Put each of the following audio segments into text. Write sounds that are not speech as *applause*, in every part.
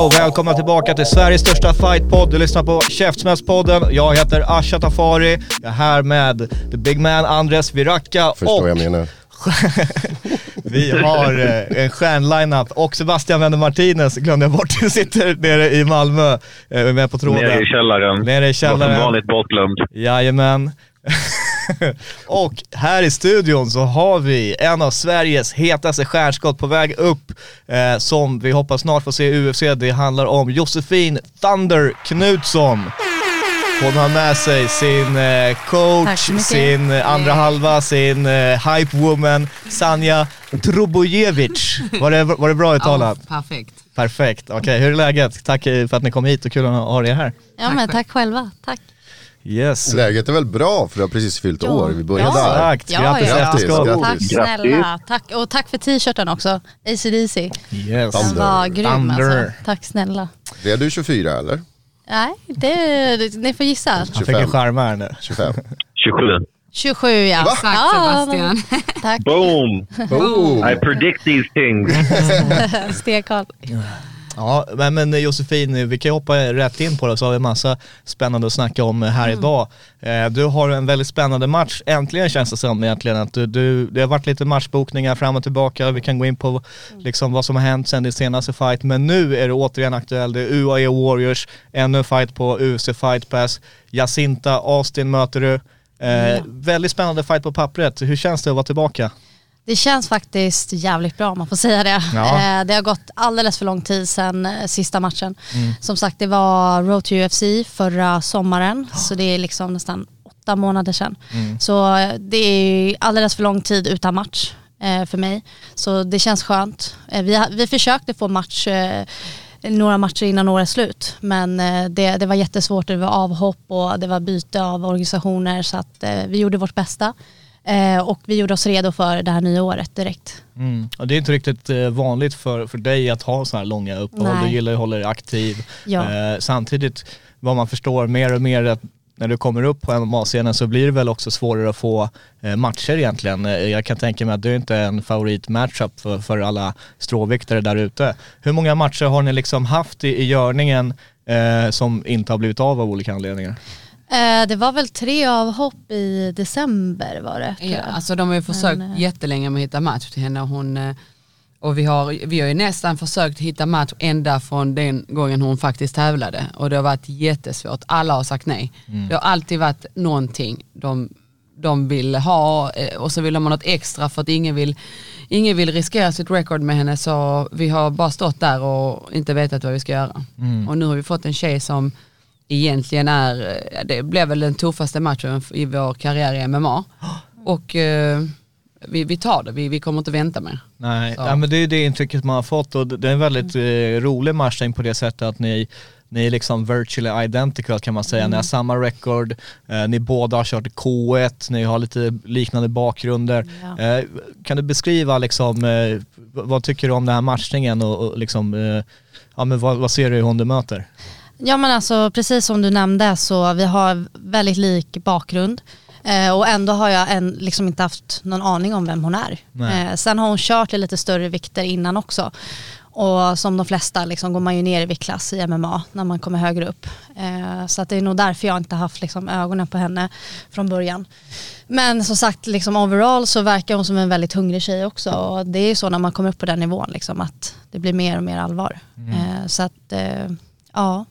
Yo! Välkomna tillbaka till Sveriges största fightpodd. Du lyssnar på Käftsmällspodden. Jag heter Asha Tafari. Jag är här med the big man Andres Viracka Förstår och jag menar. *laughs* vi har eh, en stjärnlineup och Sebastian Wende Martinez glömde jag bort, *laughs* sitter nere i Malmö eh, är med på tråden. Nere i källaren. Nere i källaren. Som vanligt bortglömd. Jajamän. *laughs* och här i studion så har vi en av Sveriges hetaste stjärnskott på väg upp eh, som vi hoppas snart få se i UFC. Det handlar om Josefin Thunder Knutsson. Hon har med sig sin eh, Tack coach, sin eh, andra halva, sin eh, hype woman Sanja Trubojevic. Var det, var det bra uttalat? Ja, perfekt. Perfekt. Okej, hur är läget? Tack för att ni kom hit och kul att ha er här. Ja men tack själva, tack. Yes. Läget är väl bra för du har precis fyllt Ja. år. Vi börjar Ja. där. Exakt, grattis ja, i Grattis, grattis. Tack snälla. Tack, och tack för t-shirten också, ACDC. Yes. Den var grym Thunder. alltså. Tack snälla. Det är du 24 eller? Nej, det, det, ni får gissa. Han fick en 25. skärm här nu. 25? 27. 27 ja. Va? Tack Sebastian. Tack, Boom! Oh. I predict these things. *laughs* stenkoll. Ja, men, men Josefin, vi kan hoppa rätt in på det så har vi massa spännande att snacka om här idag. Eh, du har en väldigt spännande match, äntligen känns det som egentligen att du, du, det har varit lite matchbokningar fram och tillbaka, vi kan gå in på liksom vad som har hänt sedan din senaste fight, men nu är det återigen aktuell, det är UAE Warriors, ännu en fight på UFC Fight Pass, Jacinta Austin möter du. Eh, Väldigt spännande fight på pappret, hur känns det att vara tillbaka? Det känns faktiskt jävligt bra om man får säga det. Ja. Eh, Det har gått alldeles för lång tid sedan eh, sista matchen. Som sagt det var Road to UFC förra sommaren så det är liksom nästan åtta månader sedan. Så eh, det är alldeles för lång tid utan match för mig. Så det känns skönt. Vi, vi försökte få match några matcher innan årets slut men det, det var jättesvårt, det var avhopp och det var byte av organisationer så att vi gjorde vårt bästa. Eh, och vi gjorde oss redo för det här nya året direkt. Mm. Och det är inte riktigt eh, vanligt för, för dig att ha så här långa uppehåll. Nej. Du gillar att hålla dig aktiv. Ja. Eh, samtidigt, vad man förstår mer och mer att när du kommer upp på MMA-scenen så blir det väl också svårare att få matcher egentligen. Jag kan tänka mig att du inte är en favorit matchup för, för alla stråviktare där ute. Hur många matcher har ni liksom haft i, i görningen som inte har blivit av av olika anledningar? Eh, det var väl tre avhopp i december var det. Ja, alltså de har ju försökt Men, eh, jättelänge med att hitta match till henne. Hon, eh, och vi har, vi har ju nästan försökt hitta match ända från den gången hon faktiskt tävlade. Och det har varit jättesvårt. Alla har sagt nej. Det har alltid varit någonting de, de vill ha och så vill de ha något extra för att ingen vill, ingen vill riskera sitt record med henne. Så vi har bara stått där och inte vetat vad vi ska göra. Och nu har vi fått en tjej som egentligen är, eh, det blev väl den tuffaste matchen i vår karriär i MMA. Och eh, vi, vi tar det, vi, vi kommer inte vänta mer. Nej, ja, men det är det intrycket man har fått och det är en väldigt eh, rolig matchning på det sättet att ni, ni är liksom virtually identical kan man säga. Ni har samma record, eh, ni båda har kört K1, ni har lite liknande bakgrunder. Ja. Eh, kan du beskriva liksom, eh, vad tycker du om den här matchningen och, och liksom, eh, ja, men vad, vad ser du i hon du möter? Ja men alltså precis som du nämnde så vi har väldigt lik bakgrund. Eh, och ändå har jag en, liksom inte haft någon aning om vem hon är. Eh, sen har hon kört i lite större vikter innan också. Och som de flesta liksom går man ju ner i viktklass i MMA när man kommer högre upp. Eh, så att det är nog därför jag inte haft liksom ögonen på henne från början. Men som sagt, liksom overall så verkar hon som en väldigt hungrig tjej också. Och det är ju så när man kommer upp på den nivån liksom, att det blir mer och mer allvar. Eh, så att eh, ja,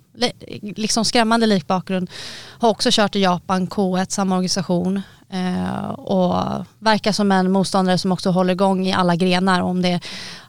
liksom skrämmande lik bakgrund. Har också kört i Japan, K1, samma organisation. Eh, och verkar som en motståndare som också håller igång i alla grenar. Om det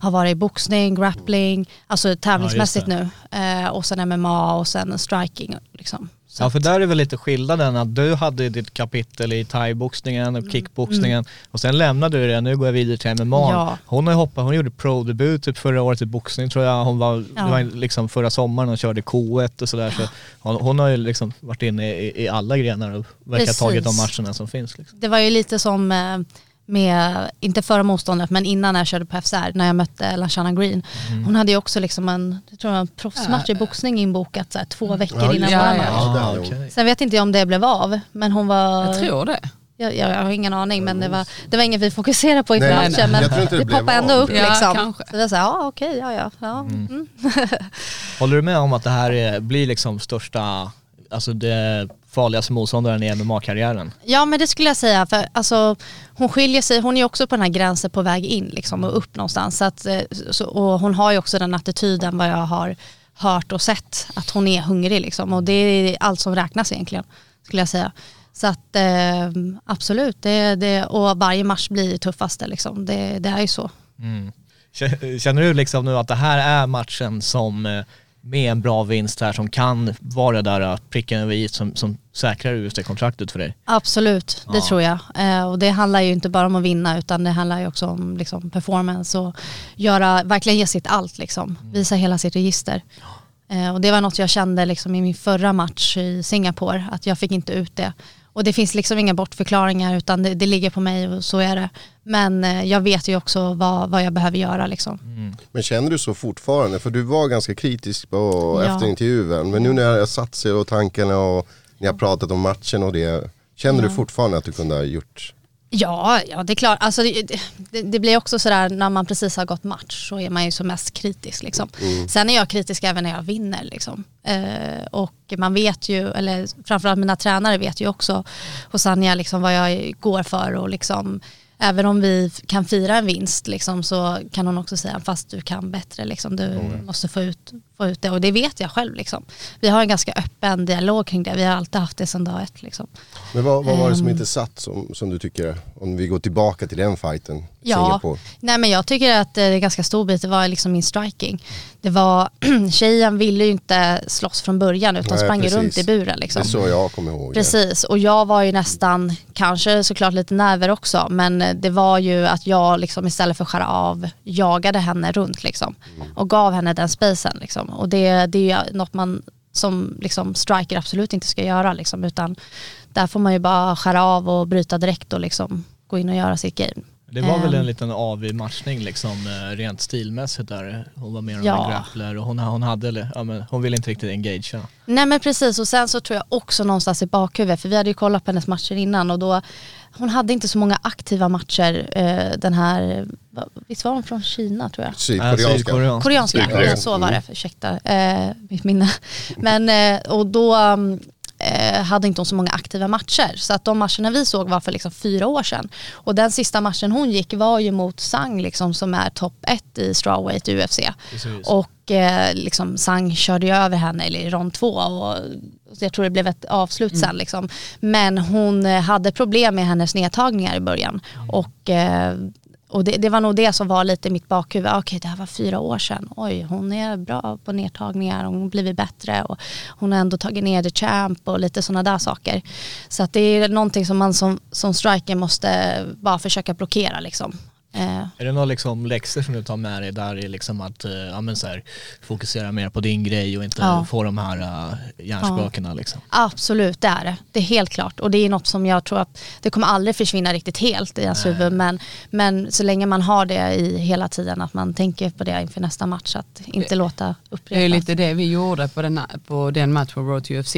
har varit boxning, grappling, alltså tävlingsmässigt Ja, nu. Eh, och sen MMA och sen striking. Liksom. Så Ja för där är väl lite skillnaden att du hade ditt kapitel i thaiboxningen och kickboxningen och sen lämnade du det, nu går jag vidare till MMA. Mm. Ja. Hon har hoppat, hon gjorde pro-debut typ förra året i boxning tror jag, hon var, Ja. det var liksom förra sommaren och körde K1 och sådär så hon, hon har ju liksom varit inne i, i alla grenar och verkar ha tagit de matcherna som finns. Liksom. det var ju lite som eh, med, inte förra motståndet, men innan jag körde på FSR, när jag mötte Lashana Green. Mm. Hon hade ju också liksom en, jag tror en proffsmatch i boxning inbokat så här, två veckor Ja, innan ja, ja. match. Ja, okej. Sen vet inte jag om det blev av, men hon var... Jag tror det. Jag, jag, jag har ingen aning, men det var, det var inget vi fokuserade på inför Nej, matchen. nej. Men Jag tror inte det det poppade ändå upp Ja, liksom. kanske. Så det var så här, ja okej, ja ja. ja. Mm. *laughs* Håller du med om att det här är, blir liksom största, alltså det farligaste motståndaren i MMA-karriären? Ja men det skulle jag säga, för alltså, hon skiljer sig, hon är också på den här gränsen på väg in liksom, och upp någonstans. Så att, eh, så, och hon har ju också den attityden vad jag har hört och sett, att hon är hungrig liksom. Och det är allt som räknas egentligen, skulle jag säga. Så att eh, absolut, det, det, och varje match blir tuffaste liksom. Det, det är ju så. K- Känner du liksom nu att det här är matchen som eh, med en bra vinst här som kan vara det där pricken över i som, som säkrar UFC-kontraktet för dig? Absolut, det Ja. tror jag. Eh, och det handlar ju inte bara om att vinna utan det handlar ju också om liksom, performance och göra, verkligen ge sitt allt, liksom. visa hela sitt register. Eh, och det var något jag kände liksom, i min förra match i Singapore, att jag fick inte ut det. Och det finns liksom inga bortförklaringar utan det, det ligger på mig och så är det. Men eh, jag vet ju också vad, vad jag behöver göra. Liksom. Men känner du så fortfarande? För du var ganska kritisk på, Ja. efter intervjun. Men nu när jag satt sig och tankarna och ni har pratat om matchen och det. Känner du Ja. fortfarande att du kunde ha gjort? Ja, ja det är klart. Alltså, det, det, det blir också sådär när man precis har gått match så är man ju som mest kritisk. Liksom. Sen är jag kritisk även när jag vinner. Liksom. Eh, och man vet ju, eller framförallt mina tränare vet ju också hos Anja liksom, vad jag går för och liksom Även om vi kan fira en vinst liksom, så kan hon också säga fast du kan bättre, liksom, du måste få ut, få ut det och det vet jag själv. Liksom. Vi har en ganska öppen dialog kring det, vi har alltid haft det sedan dag ett. Liksom. Men vad, vad var det som Ehm. inte satt som, som du tycker? Om vi går tillbaka till den fighten. Ja, Singapore. nej men jag tycker att det är ganska stor bit, det var liksom min striking. Det var, *clears throat* tjejen ville ju inte slåss från början utan Nej, sprang precis. runt i buren. Det Liksom. är så jag kommer ihåg det. Precis, och jag var ju nästan, kanske såklart lite nerver också, men det var ju att jag liksom istället för att skära av jagade henne runt liksom. Och gav henne den spacen liksom. Och det, det är ju något man som liksom striker absolut inte ska göra liksom, utan där får man ju bara skära av och bryta direkt och liksom gå in och göra sitt game. Det var väl Ehm. en liten avig matchning liksom eh, rent stilmässigt där. Hon var mer av Ja. en grappler och hon, hon hade, eller, ja, men hon ville inte riktigt engagea. Nej men precis och sen så tror jag också någonstans i bakhuvudet, för vi hade ju kollat på hennes matcher innan och då, hon hade inte så många aktiva matcher eh, den här, visst var hon från Kina tror jag? Sydkoreanska. Sydkoreanska. Koreanska, Sydkorea. ja, så var det, ursäkta eh, mitt minne. *laughs* Men och då mm, eh, hade inte hon så många aktiva matcher. Så att de matcherna vi såg var för liksom fyra år sedan. Och den sista matchen hon gick var ju mot Sang liksom, som är topp ett i strawweight i UFC. Precis. Och eh, liksom Sang körde ju över henne i rond två och jag tror det blev ett avslut sen liksom. Men hon eh, hade problem med hennes nedtagningar i början. Och, eh, och det, det var nog det som var lite i mitt bakhuvud. Ah, okej, det här var fyra år sedan. Oj, hon är bra på nedtagningar, hon har blivit bättre och hon har ändå tagit ner the champ och lite sådana där saker. Så att det är någonting som man som, som striker måste bara försöka blockera liksom. Eh, Är det några liksom läxor som du tar med dig där i liksom att eh, ja, men så här, fokusera mer på din grej och inte Ja. få de här uh, hjärnspökena liksom? Absolut, det är det. Det är helt klart. Och det är något som jag tror att det kommer aldrig försvinna riktigt helt i ens huvud. Men, men så länge man har det i hela tiden, att man tänker på det inför nästa match, att inte låta Det är upprepas. lite det vi gjorde på den, på den matchen på Road to UFC.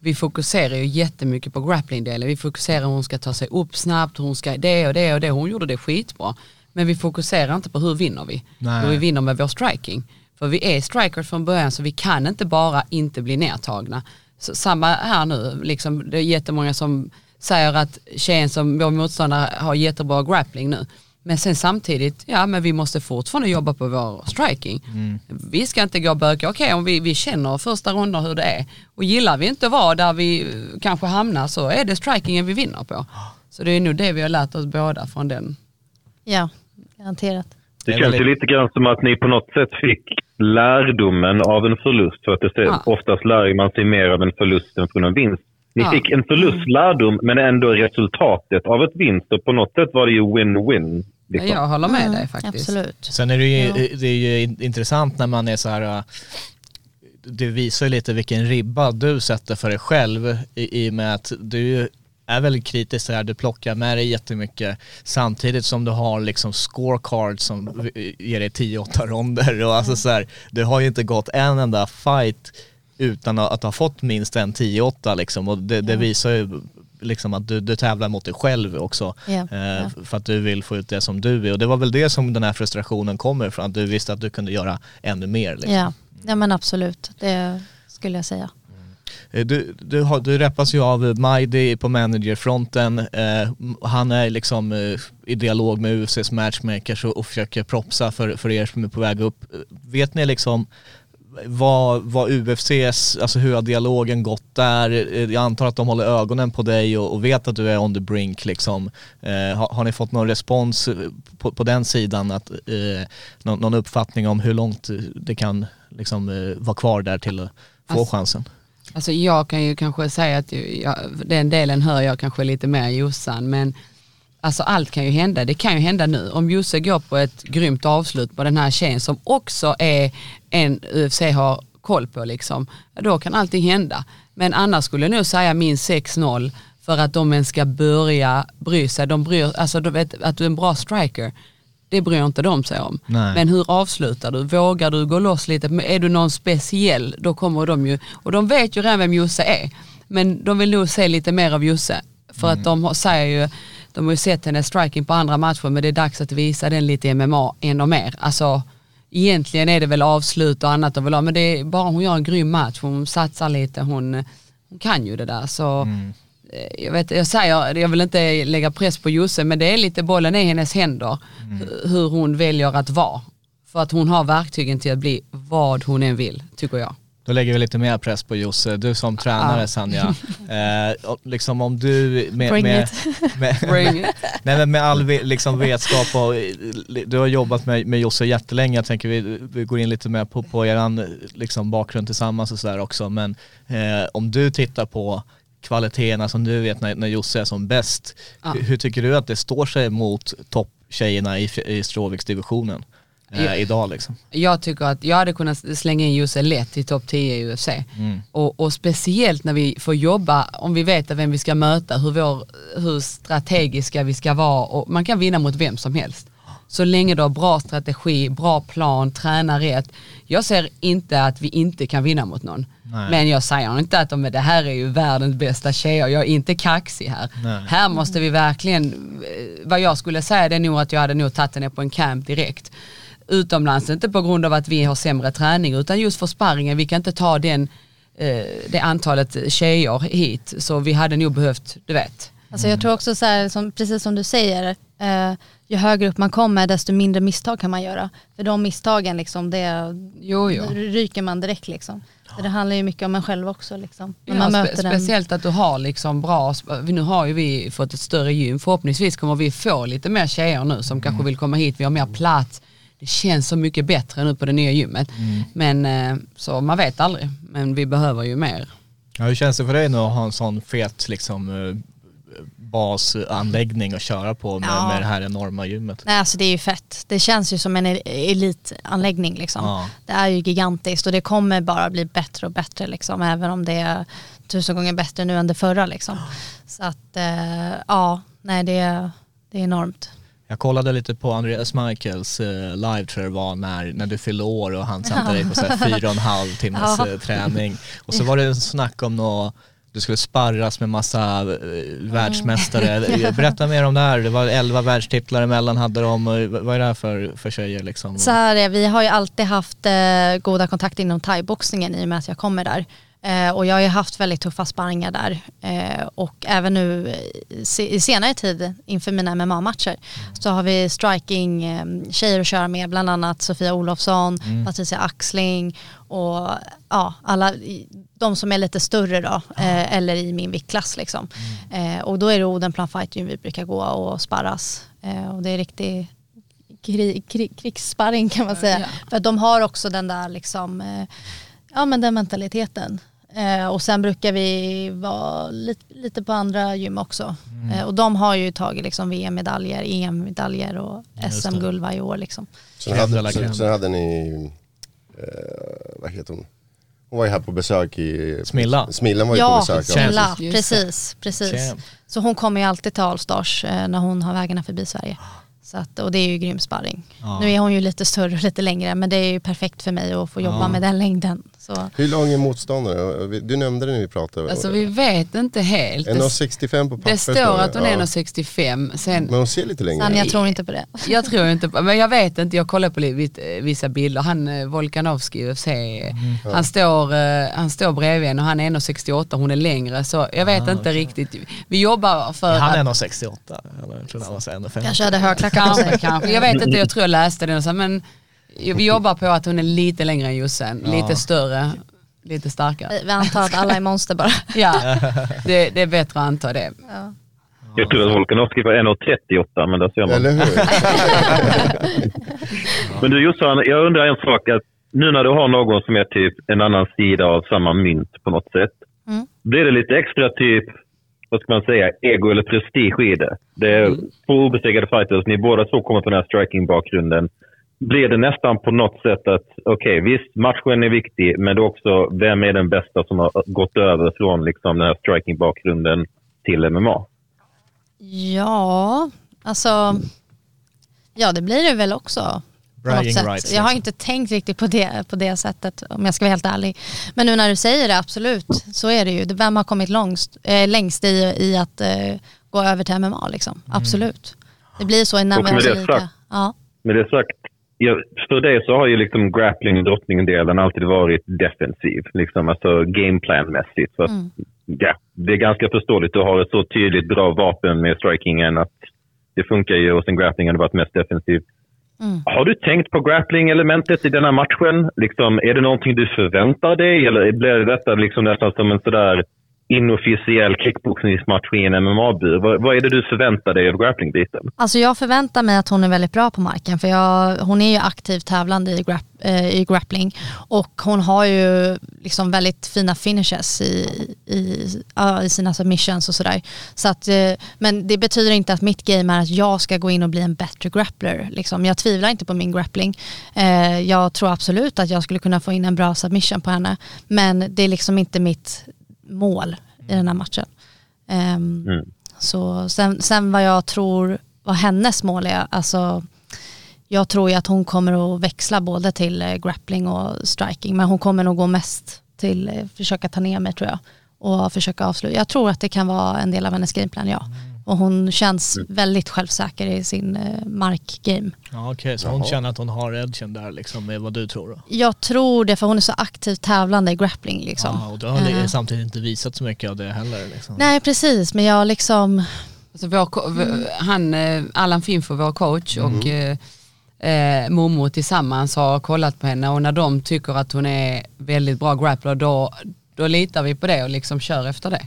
Vi fokuserar ju jättemycket på grappling-delen. Vi fokuserar hur hon ska ta sig upp snabbt, hur hon ska det och det och det. Hon gjorde det skitbra. Men vi fokuserar inte på hur vinner vi. Nej. Hur vi vinner med vår striking. För vi är strikers från början så vi kan inte bara inte bli nedtagna. Så, samma här nu, liksom, det är jättemånga som säger att tjejen som vår motståndare har jättebra grappling nu. Men sen samtidigt, ja men vi måste fortfarande jobba på vår striking. Vi ska inte gå och böka, okej om vi, vi känner första rundan hur det är och gillar vi inte vara där vi eh, kanske hamnar så är det strikingen vi vinner på. Så det är nog det vi har lärt oss båda från den. Ja, garanterat. Det känns ju lite grann som att ni på något sätt fick lärdomen av en förlust. För att det Ja. oftast lär man sig mer av en förlust än från en vinst. Ni Ja. fick en förlust lärdom, men ändå resultatet av ett vinst. Och på något sätt var det ju win-win. Liksom. Jag håller med Mm, dig faktiskt. Absolut. Sen är det ju, Ja. det är ju in- intressant när man är så här, äh, det visar ju lite vilken ribba du sätter för dig själv i, i och med att du är väldigt kritisk här, du plockar med dig jättemycket samtidigt som du har liksom scorecards som ger dig 10-8 ronder och alltså så här, du har ju inte gått en enda fight utan att ha fått minst en 10-8 liksom och det, det visar ju liksom att du, du tävlar mot dig själv också. Ja, Eh, ja. För att du vill få ut det som du är och det var väl det som den här frustrationen kommer från, att du visste att du kunde göra ännu mer. Liksom. Ja. ja, men absolut. Det skulle jag säga. Eh, Du, du, har, du reppas ju av Majdi på managerfronten, eh, han är liksom eh, i dialog med UFCs matchmakers och, och försöker propsa för, för er som är på väg upp. Eh, Vet ni liksom vad, vad UFCs, alltså hur har dialogen gått där? Eh, Jag antar att de håller ögonen på dig och, och vet att du är on the brink liksom. Eh, har, har ni fått någon respons eh, på, på den sidan, att, eh, någon, någon uppfattning om hur långt det kan liksom, eh, vara kvar där till att få Alltså- chansen? Alltså jag kan ju kanske säga att jag, den delen hör jag kanske lite mer Jossan men alltså allt kan ju hända. Det kan ju hända nu. Om Josse går på ett grymt avslut på den här tjejen som också är en UFC har koll på liksom, då kan allting hända. Men annars skulle jag nog säga minst 6-0 för att de ens ska börja bry sig. De bryr, alltså du vet att du är en bra striker, det bryr inte de sig om. Nej. Men hur avslutar du? Vågar du gå loss lite? Men Är du någon speciell, då kommer de ju, och de vet ju redan vem Josse är. Men de vill nog se lite mer av Josse. För att de säger ju, de har ju sett hennes striking på andra matcher men det är dags att visa den lite i MMA ännu mer. Alltså egentligen är det väl avslut och annat de vill ha men det är bara hon gör en grym match, hon satsar lite, hon, hon kan ju det där. Så eh, jag, vet, jag säger, jag vill inte lägga press på Josse men det är lite bollen i hennes händer hu- hur hon väljer att vara. För att hon har verktygen till att bli vad hon än vill, tycker jag. Då lägger vi lite mer press på Josse. Du som tränare Ja. Sanja, *laughs* eh, liksom om du med, Bring med, it. *laughs* med, Bring it. *laughs* nej, med all liksom vetskap och du har jobbat med, med Josse jättelänge, jag tänker vi, vi går in lite mer på, på er liksom bakgrund tillsammans och sådär också, men eh, om du tittar på kvaliteterna som du vet när, när Josse är som bäst, Ja. hur, hur tycker du att det står sig mot topptjejerna i, i Stråviksdivisionen eh, Ja. idag liksom? Jag tycker att jag hade kunnat slänga in Josse lätt i topp 10 i UFC. Och, och speciellt när vi får jobba, om vi vet vem vi ska möta, hur, vår, hur strategiska vi ska vara och man kan vinna mot vem som helst. Så länge du har bra strategi, bra plan, tränar rätt. Jag ser inte att vi inte kan vinna mot någon. Nej. Men jag säger inte att de, det här är ju världens bästa tjejer, jag är inte kaxig här. Nej. Här måste vi verkligen, eh, vad jag skulle säga det är nog att jag hade nog tagit henne på en camp direkt. Utomlands, inte på grund av att vi har sämre träning utan just för sparringen, vi kan inte ta den, eh, det antalet tjejer hit så vi hade nog behövt, du vet. Alltså jag tror också så här, som, precis som du säger, eh, ju högre upp man kommer desto mindre misstag kan man göra. För de misstagen liksom, det Jo, jo. ryker man direkt liksom. Så det handlar ju mycket om en själv också liksom. När Ja, man spe- möter den. speciellt att du har liksom bra, nu har ju vi fått ett större gym, förhoppningsvis kommer vi få lite mer tjejer nu som kanske vill komma hit, vi har mer plats. Det känns så mycket bättre nu på det nya gymmet. Men eh, så man vet aldrig, men vi behöver ju mer. Ja, hur känns det för dig nu att ha en sån fet liksom, eh, basanläggning att köra på med, Ja. med det här enorma gymmet? Nej alltså det är ju fett. Det känns ju som en el- elitanläggning liksom. Ja. Det är ju gigantiskt och det kommer bara bli bättre och bättre liksom. Även om det är tusen gånger bättre nu än det förra liksom. Så att eh, ja, nej det är, det är enormt. Jag kollade lite på Andreas Michaels eh, live tror jag det var när, när du fyllde år och han satte dig på så fyra och en halv timmes eh, träning. Och så var det en snack om nå du skulle sparras med massa eh, världsmästare. *laughs* Berätta mer om det här. Det var elva världstitlar emellan hade de. Vad är det här för, för tjejer liksom? Så här är, vi har ju alltid haft eh, goda kontakter inom thaiboxningen i och med att jag kommer där. Eh, och jag har ju haft väldigt tuffa sparringar där. Eh, och även nu i se- i senare tid inför mina MMA-matcher så har vi striking eh, tjejer att köra med, bland annat Sofia Olofsson, Patricia Axling och ja, alla de som är lite större då, eh, eller i min viktklass liksom. Eh, och då är det Odenplan Fight Gym vi brukar gå och sparras. Och det är riktigt krig, krig, krigssparring kan man säga. Ja. För de har också den där liksom, ja men den mentaliteten. Eh, och sen brukar vi vara lite, lite på andra gym också. Eh, och de har ju tagit liksom VM-medaljer, EM-medaljer och SM-guld varje år liksom. Sen hade, sen, sen hade ni, eh, vad heter hon? Hon var ju här på besök i... Smilla. Smillan var ju på Ja, besök. Smilla, Just det. precis. precis. Champ. Så hon kommer ju alltid till Allstars eh, när hon har vägarna förbi Sverige. Så att, och det är ju grym sparring. Ja. Nu är hon ju lite större och lite längre men det är ju perfekt för mig att få jobba Ja. med den längden. Så. Hur lång är motståndaren? Du nämnde det när vi pratade. Alltså vi vet inte helt. Det, 1,65 på papper det står att hon är Ja. 1,65. Sen, Men hon ser lite längre ut. jag tror inte på det. *laughs* jag tror inte på, men jag vet inte, jag kollar på vissa bilder. Han eh, Volkanovski UFC, han, står, eh, han står bredvid henne och han är 1,68, hon är längre. Så jag vet inte riktigt. Vi jobbar för Han är att... nog 68, eller jag tror han var 1,50. Kanske hade högklackar på Kanske, sig. kanske. Jag vet inte, jag tror jag läste det men vi jobbar på att hon är lite längre än Jossen, lite större, lite starkare. Vi- antar att alla är monster bara. *laughs* Ja, det, det är bättre att anta det. Ja. Jag tror att Volkanovski var 1,38 men där ser man. Eller hur? *laughs* Men du Jossan, jag undrar en sak. Att nu när du har någon som är typ en annan sida av samma mynt på något sätt. Mm. Blir det lite extra typ, vad ska man säga, ego eller prestige i det? Det är två obesegrade fighters, ni båda två kommer från den här striking-bakgrunden. Blir det nästan på något sätt att, okej visst matchen är viktig, men det är också vem är den bästa som har gått över från liksom den här striking-bakgrunden till MMA? Ja, alltså ja det blir det väl också. rights, Jag har liksom. inte tänkt riktigt på det, på det sättet om jag ska vara helt ärlig. Men nu när du säger det, absolut, så är det ju. Vem har kommit långst, eh, längst i, i att eh, gå över till MMA liksom? Mm. Absolut. Det blir så när Och man med det sagt- Ja. Med det sagt, för dig så har ju liksom grappling drottningdelen alltid varit defensiv. Liksom, alltså gameplanmässigt. Så att, Mm. ja, det är ganska förståeligt. Du har ett så tydligt bra vapen med strikingen att det funkar ju och sen grapplingen har varit mest defensiv. Mm. Har du tänkt på grappling-elementet i den här matchen? Liksom, är det någonting du förväntar dig eller blir detta liksom nästan som en sådär inofficiell kickboxningsmatch i en MMA-bur? Vad, vad är det du förväntar dig av grapplingbiten? Alltså jag förväntar mig att hon är väldigt bra på marken för jag, hon är ju aktivt tävlande i, grapp, eh, i grappling och hon har ju liksom väldigt fina finishes i, i, i sina submissions och sådär. Så att, eh, men det betyder inte att mitt game är att jag ska gå in och bli en bättre grappler. Liksom. Jag tvivlar inte på min grappling. Eh, jag tror absolut att jag skulle kunna få in en bra submission på henne men det är liksom inte mitt mål i den här matchen. Ehm, Mm. så sen, sen vad jag tror vad hennes mål är, alltså jag tror ju att hon kommer att växla både till eh, grappling och striking men hon kommer nog gå mest till eh, försöka ta ner mig tror jag och försöka avsluta. Jag tror att det kan vara en del av hennes gameplan ja. Och hon känns väldigt självsäker i sin eh, markgame. Ja, Okej, så hon känner att hon har edgen där liksom, med vad du tror då? Jag tror det för hon är så aktivt tävlande i grappling liksom. Ja, och du har Eh. samtidigt inte visat så mycket av det heller. Liksom. Nej precis men jag liksom Alltså vår, v- han, eh, Allan Finfo, vår coach och eh, eh, Momo tillsammans har kollat på henne och när de tycker att hon är väldigt bra grappler då, då litar vi på det och liksom kör efter det.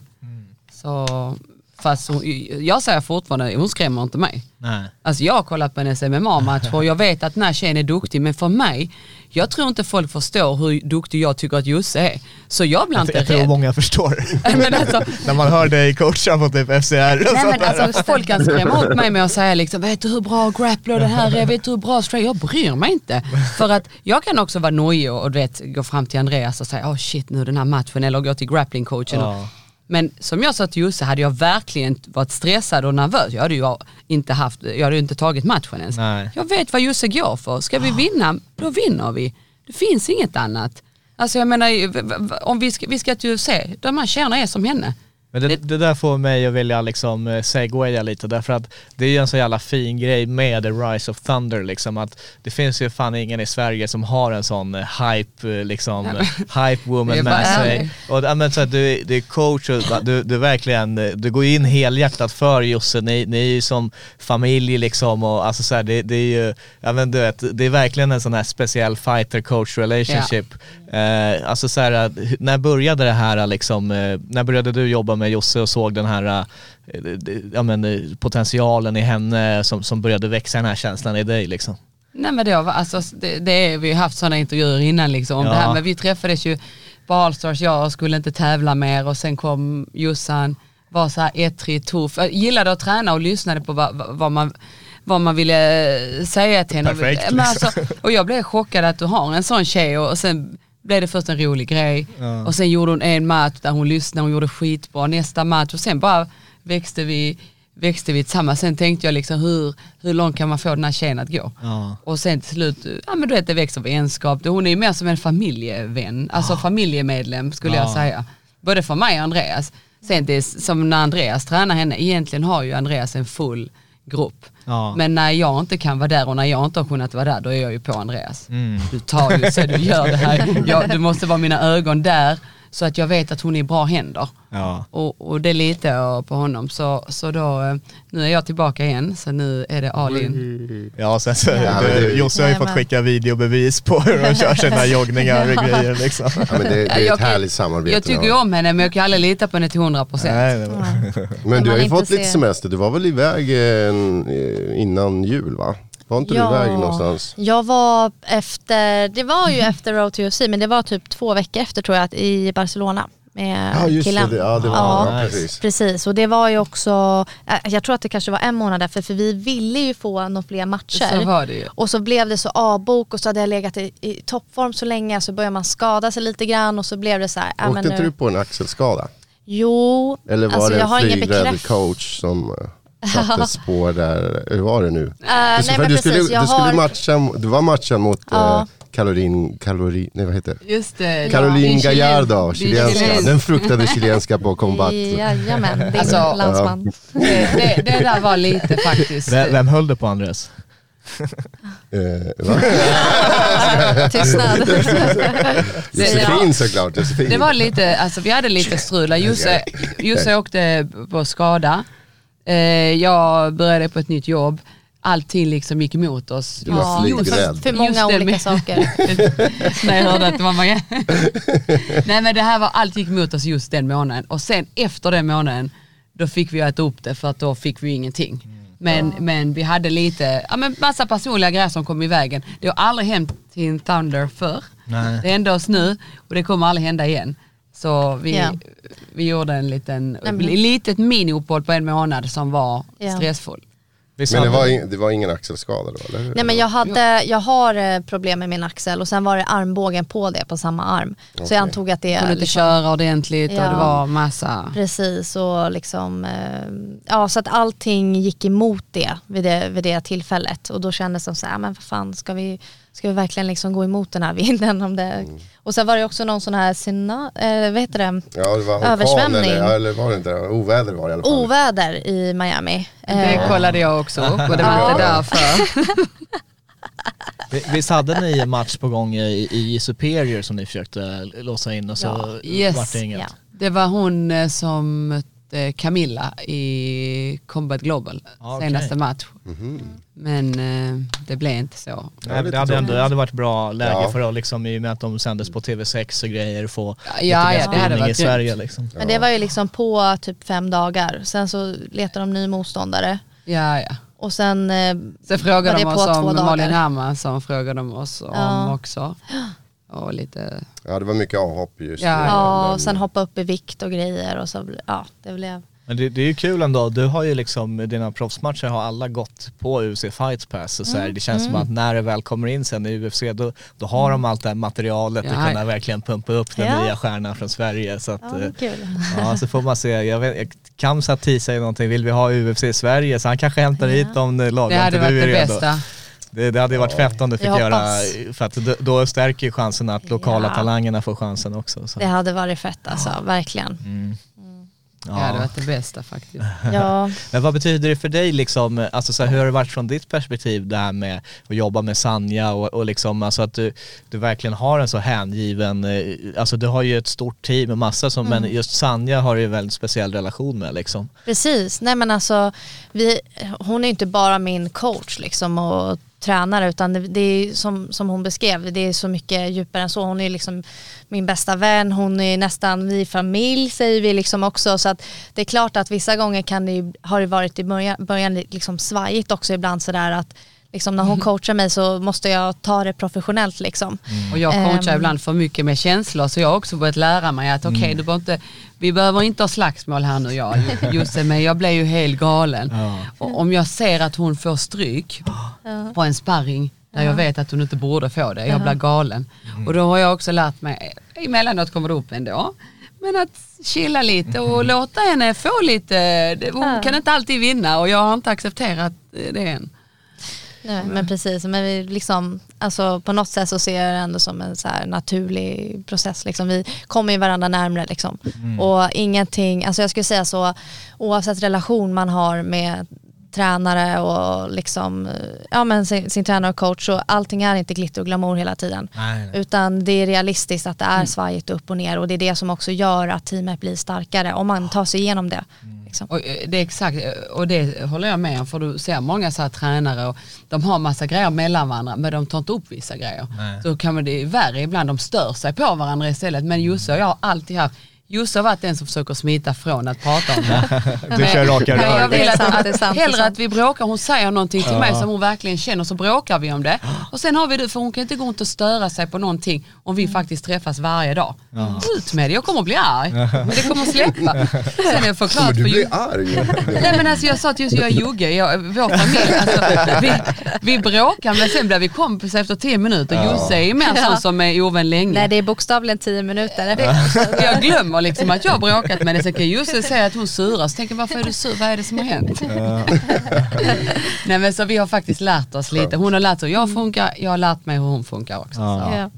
Så, fast hon, jag säger fortfarande, hon skrämmer inte mig. Nej. Alltså jag har kollat på hennes MMA-match och jag vet att den här tjejen är duktig men för mig, jag tror inte folk förstår hur duktig jag tycker att Josse är. Så jag blir Jag, inte jag tror rädd. många förstår. *laughs* Men alltså, När man hör dig coacha på typ FCR och Nej sånt men där. alltså folk kan skrämma upp mig med att säga liksom, vet du hur bra grappler det här är, vet du hur bra straight, jag bryr mig inte. För att jag kan också vara nojig och, och vet, gå fram till Andreas och säga, oh shit nu den här matchen, eller gå till grapplingcoachen. Ja. Men som jag sa till Josse, hade jag verkligen varit stressad och nervös, jag hade ju inte, haft, jag hade inte tagit matchen ens. Nej. Jag vet vad Josse går för, ska vi vinna, då vinner vi. Det finns inget annat. Alltså jag menar, om vi ska, vi ska till UFC, de här tjejerna är som henne. Men det, det där får mig att vilja liksom eh, segwaya lite därför att det är ju en så jävla fin grej med The Rise of Thunder liksom att det finns ju fan ingen i Sverige som har en sån eh, hype eh, liksom, hype woman med sig. Och ja, men, så att du, du är coach och du, du verkligen, du går in helhjärtat för Josse, ni, ni är ju som familj liksom och alltså så här, det, det är ju, ja men du vet, det är verkligen en sån här speciell fighter coach relationship. Eh, alltså så här, när började det här liksom, när började du jobba med Josse och såg den här eh, ja, men, eh, potentialen i henne som, som började växa den här känslan i dig liksom? Nej men det var, alltså, det, det är, vi har haft sådana intervjuer innan liksom om Ja. det här, men vi träffades ju på Allstars, jag skulle inte tävla mer och sen kom Jossan, var så här ettrig, tuff, Jag gillade att träna och lyssnade på vad, vad- man vad man ville säga till henne. Perfekt, liksom. alltså, och jag blev chockad att du har en sån tjej och, och sen blev det först en rolig grej och sen gjorde hon en match där hon lyssnade, hon gjorde skitbra, nästa match och sen bara växte vi, växte vi tillsammans. Sen tänkte jag liksom hur, hur långt kan man få den här tjejen att gå? Ja. Och sen till slut, ja men du vet det växer vänskap. Hon är ju mer som en familjevän, alltså familjemedlem skulle jag Ja. säga. Både för mig och Andreas. Sen det är som när Andreas tränar henne, egentligen har ju Andreas en full grupp. Ja. Men när jag inte kan vara där och när jag inte har kunnat vara där, då är jag ju på Andreas. Mm. Du tar ju så du gör det här. *laughs* Jag, du måste vara mina ögon där så att jag vet att hon är i bra händer. Ja. Och, och det litar jag på honom. Så, så då, eh, nu är jag tillbaka igen, så nu är det all in. Ja, sen så, Ja, men du, Josse har ju fått skicka videobevis på hur de kör sina *laughs* joggningar och grejer liksom. Ja, men det, det är jag ett kan- härligt samarbete. Jag tycker ju om henne men jag kan aldrig lita på henne till 100%. Nej, det var- Men du har ju fått lite semester, du var väl iväg eh, innan jul va? Var inte du iväg någonstans? Jag var efter, det var ju efter Road to UFC men det var typ två veckor efter tror jag i Barcelona med Ja just killen. det, ja det var Ja. ja, Nice. precis. Precis, och det var ju också, eh, jag tror att det kanske var en månad därför, för vi ville ju få några fler matcher. Så var det ju. Och så blev det så avbok och så hade jag legat i, i toppform så länge så började man skada sig lite grann och så blev det så här, ja, Åkte inte nu, du på en axelskada? Jo, Eller var alltså, det jag en har ingen flygrädd bekräft- coach som eh, satte spår där? Hur var det nu? Eh, du, nej, men du, precis, skulle, jag du skulle har- matcha, du var matchen mot Ja. eh, Caroline, Kalori, nej vad heter det? Just det. Caroline chilen- Gallardo, chilenska. chilen- Den fruktade chilenska på Combat. Jajamän, din Alltså, landsman. Det, det, det där var lite faktiskt. Vem, vem höll du på Andreas? Eh? *laughs* Tystnad. *laughs* Josefin såklart, Josefin. Det var lite, alltså vi hade lite strul. Josse åkte på skada. Eh, jag började på ett nytt jobb. Allting liksom gick emot oss. Du var Just- flygrädd. För många just olika med- saker. *laughs* när jag hörde att det var många. *laughs* Nej men det här var, allt gick emot oss just den månaden. Och sen efter den månaden, då fick vi äta upp det för att då fick vi ingenting. Men, men vi hade lite, ja men massa personliga grejer som kom i vägen. Det har aldrig hänt till Thunder förr. Nej. Det hände oss nu och det kommer aldrig hända igen. Så vi, Ja. vi gjorde en liten, litet mini-uppehåll på en månad som var Ja. stressfull. Men det var, in, det var ingen axelskada då eller? Nej men jag, hade, jag har eh, problem med min axel och sen var det armbågen på det på samma arm. Så Okej. jag antog att det Kunde inte liksom, köra ordentligt och Ja. det var massa... Precis och liksom, eh, ja så att allting gick emot det vid det, vid det tillfället och då kändes det som så här, men vad fan ska vi, ska vi verkligen liksom gå emot den här vinden om det Mm. Och sen var det också någon sån här, sina, eh, vad heter det, Ja det var Översvämning. eller, ja, eller var det inte det? Oväder var det i alla fall. oväder i Miami. Det Eh, kollade jag också upp och det var Ja. inte därför. *laughs* Vi- Visst hade ni en match på gång i, i Superior som ni försökte låsa in och så Ja, yes. vart det inget? Ja. Det var hon eh, som Camilla i Combat Global okej. senaste match. Mhm. Men eh, det blev inte så. Nej, det, hade ändå, det hade varit bra läge Ja. för att liksom, i och med att de sändes på TV6 och grejer få Ja, lite ja, mer det hade spridning i varit Sverige liksom. Men det var ju liksom på typ fem dagar, sen så letade de ny motståndare Ja, ja. och sen eh, Sen frågade Var de det oss på två om dagar? Malin Hermansson frågade de oss om Ja. också. Och lite, Ja det var mycket avhopp just Ja. Ja, Den- och sen hoppa upp i vikt och grejer och så, ja det blev Men det, det är ju kul ändå, du har ju liksom, dina proffsmatcher har alla gått på UFC Fights Pass och så Mm. här, det känns som att när det väl kommer in sen i UFC då, då har de allt det här materialet Ja, och kunna verkligen pumpa upp den Ja. nya stjärnan från Sverige så att ja, det eh, kul. Ja så får man se, jag vet, jag- Kamsat teasar ju någonting, vill vi ha UFC i Sverige? Så han kanske hämtar Ja. hit om det lagom hade till varit du är det redo. bästa. Det, det hade ju varit fett om du fick Jag göra, hoppas. för att då, då stärker ju chansen att lokala Ja. talangerna får chansen också. Så. Det hade varit fett alltså, verkligen. Mm. Det hade varit det bästa faktiskt. *laughs* Ja, Men vad betyder det för dig liksom, alltså så här, hur har det varit från ditt perspektiv det här med att jobba med Sanja och, och liksom alltså att du, du verkligen har en så hängiven, eh, alltså du har ju ett stort team med massa som, men just Sanja har du ju en väldigt speciell relation med liksom. precis. Nej men alltså, vi, hon är inte bara min coach liksom och tränare utan det, det är som, som hon beskrev, det är så mycket djupare än så. Hon är liksom min bästa vän, hon är nästan vi är familj säger vi liksom också. Så att det är klart att vissa gånger kan det, ju- har det varit i början, början liksom svajigt också ibland sådär att liksom när hon coachar mig så måste jag ta det professionellt liksom. Och jag coachar Ehm. ibland för mycket med känslor så jag har också börjat lära mig att okej, du behöver inte, vi behöver inte ha slagsmål här nu jag Josse, *laughs* men jag blir ju helt galen. Och om jag ser att hon får stryk på en sparring där jag vet att hon inte borde få det, jag blir galen. Och då har jag också lärt mig, emellanåt kommer det upp ändå, men att chilla lite och låta henne få lite, hon kan inte alltid vinna och jag har inte accepterat det än. Nej, men precis, men vi liksom, alltså, på något sätt så ser jag det ändå som en så naturlig process. Liksom. Vi kommer ju varandra närmare. Liksom. Och ingenting, alltså jag skulle säga så, oavsett relation man har med tränare och liksom, ja, men sin, sin tränare och coach, så allting är inte glitter och glamour hela tiden. Nej, nej. Utan det är realistiskt att det är svajigt upp och ner och det är det som också gör att teamet blir starkare om man tar sig igenom det. Liksom. Och eh, det är exakt, eh, och det håller jag med om för du ser många så här tränare och de har massa grejer mellan varandra men de tar inte upp vissa grejer. Så kan man det är värre ibland, de stör sig på varandra istället. Men Josse och jag har alltid haft Josse har varit den som försöker smita från att prata om det. *laughs* Du kör raka Men jag rör. vill är att, sant, att, är sant, är hellre att vi bråkar, hon säger någonting till mig som hon verkligen känner så bråkar vi om det. Och sen har vi det, för hon kan inte gå runt och störa sig på någonting om vi faktiskt träffas varje dag. Ut med det, jag kommer att bli arg. Men det kommer att släppa. Sen har jag förklarat Men du för Jocke arg. Nej men alltså jag sa till just jag och Jogge, jag, vår familj, alltså, vi, vi bråkar men sen blir vi kompisar efter tio minuter. Josse är ju mer Ja. sån som är ovän länge. Nej det är bokstavligen tio minuter. Jag glömmer liksom att jag har bråkat med det. Sen kan Josse säga att hon surar, så tänker jag varför är du sur, vad är det som har hänt? *laughs* Nej men så vi har faktiskt lärt oss lite. Hon har lärt sig hur jag funkar, jag har lärt mig hur hon funkar också. Ja.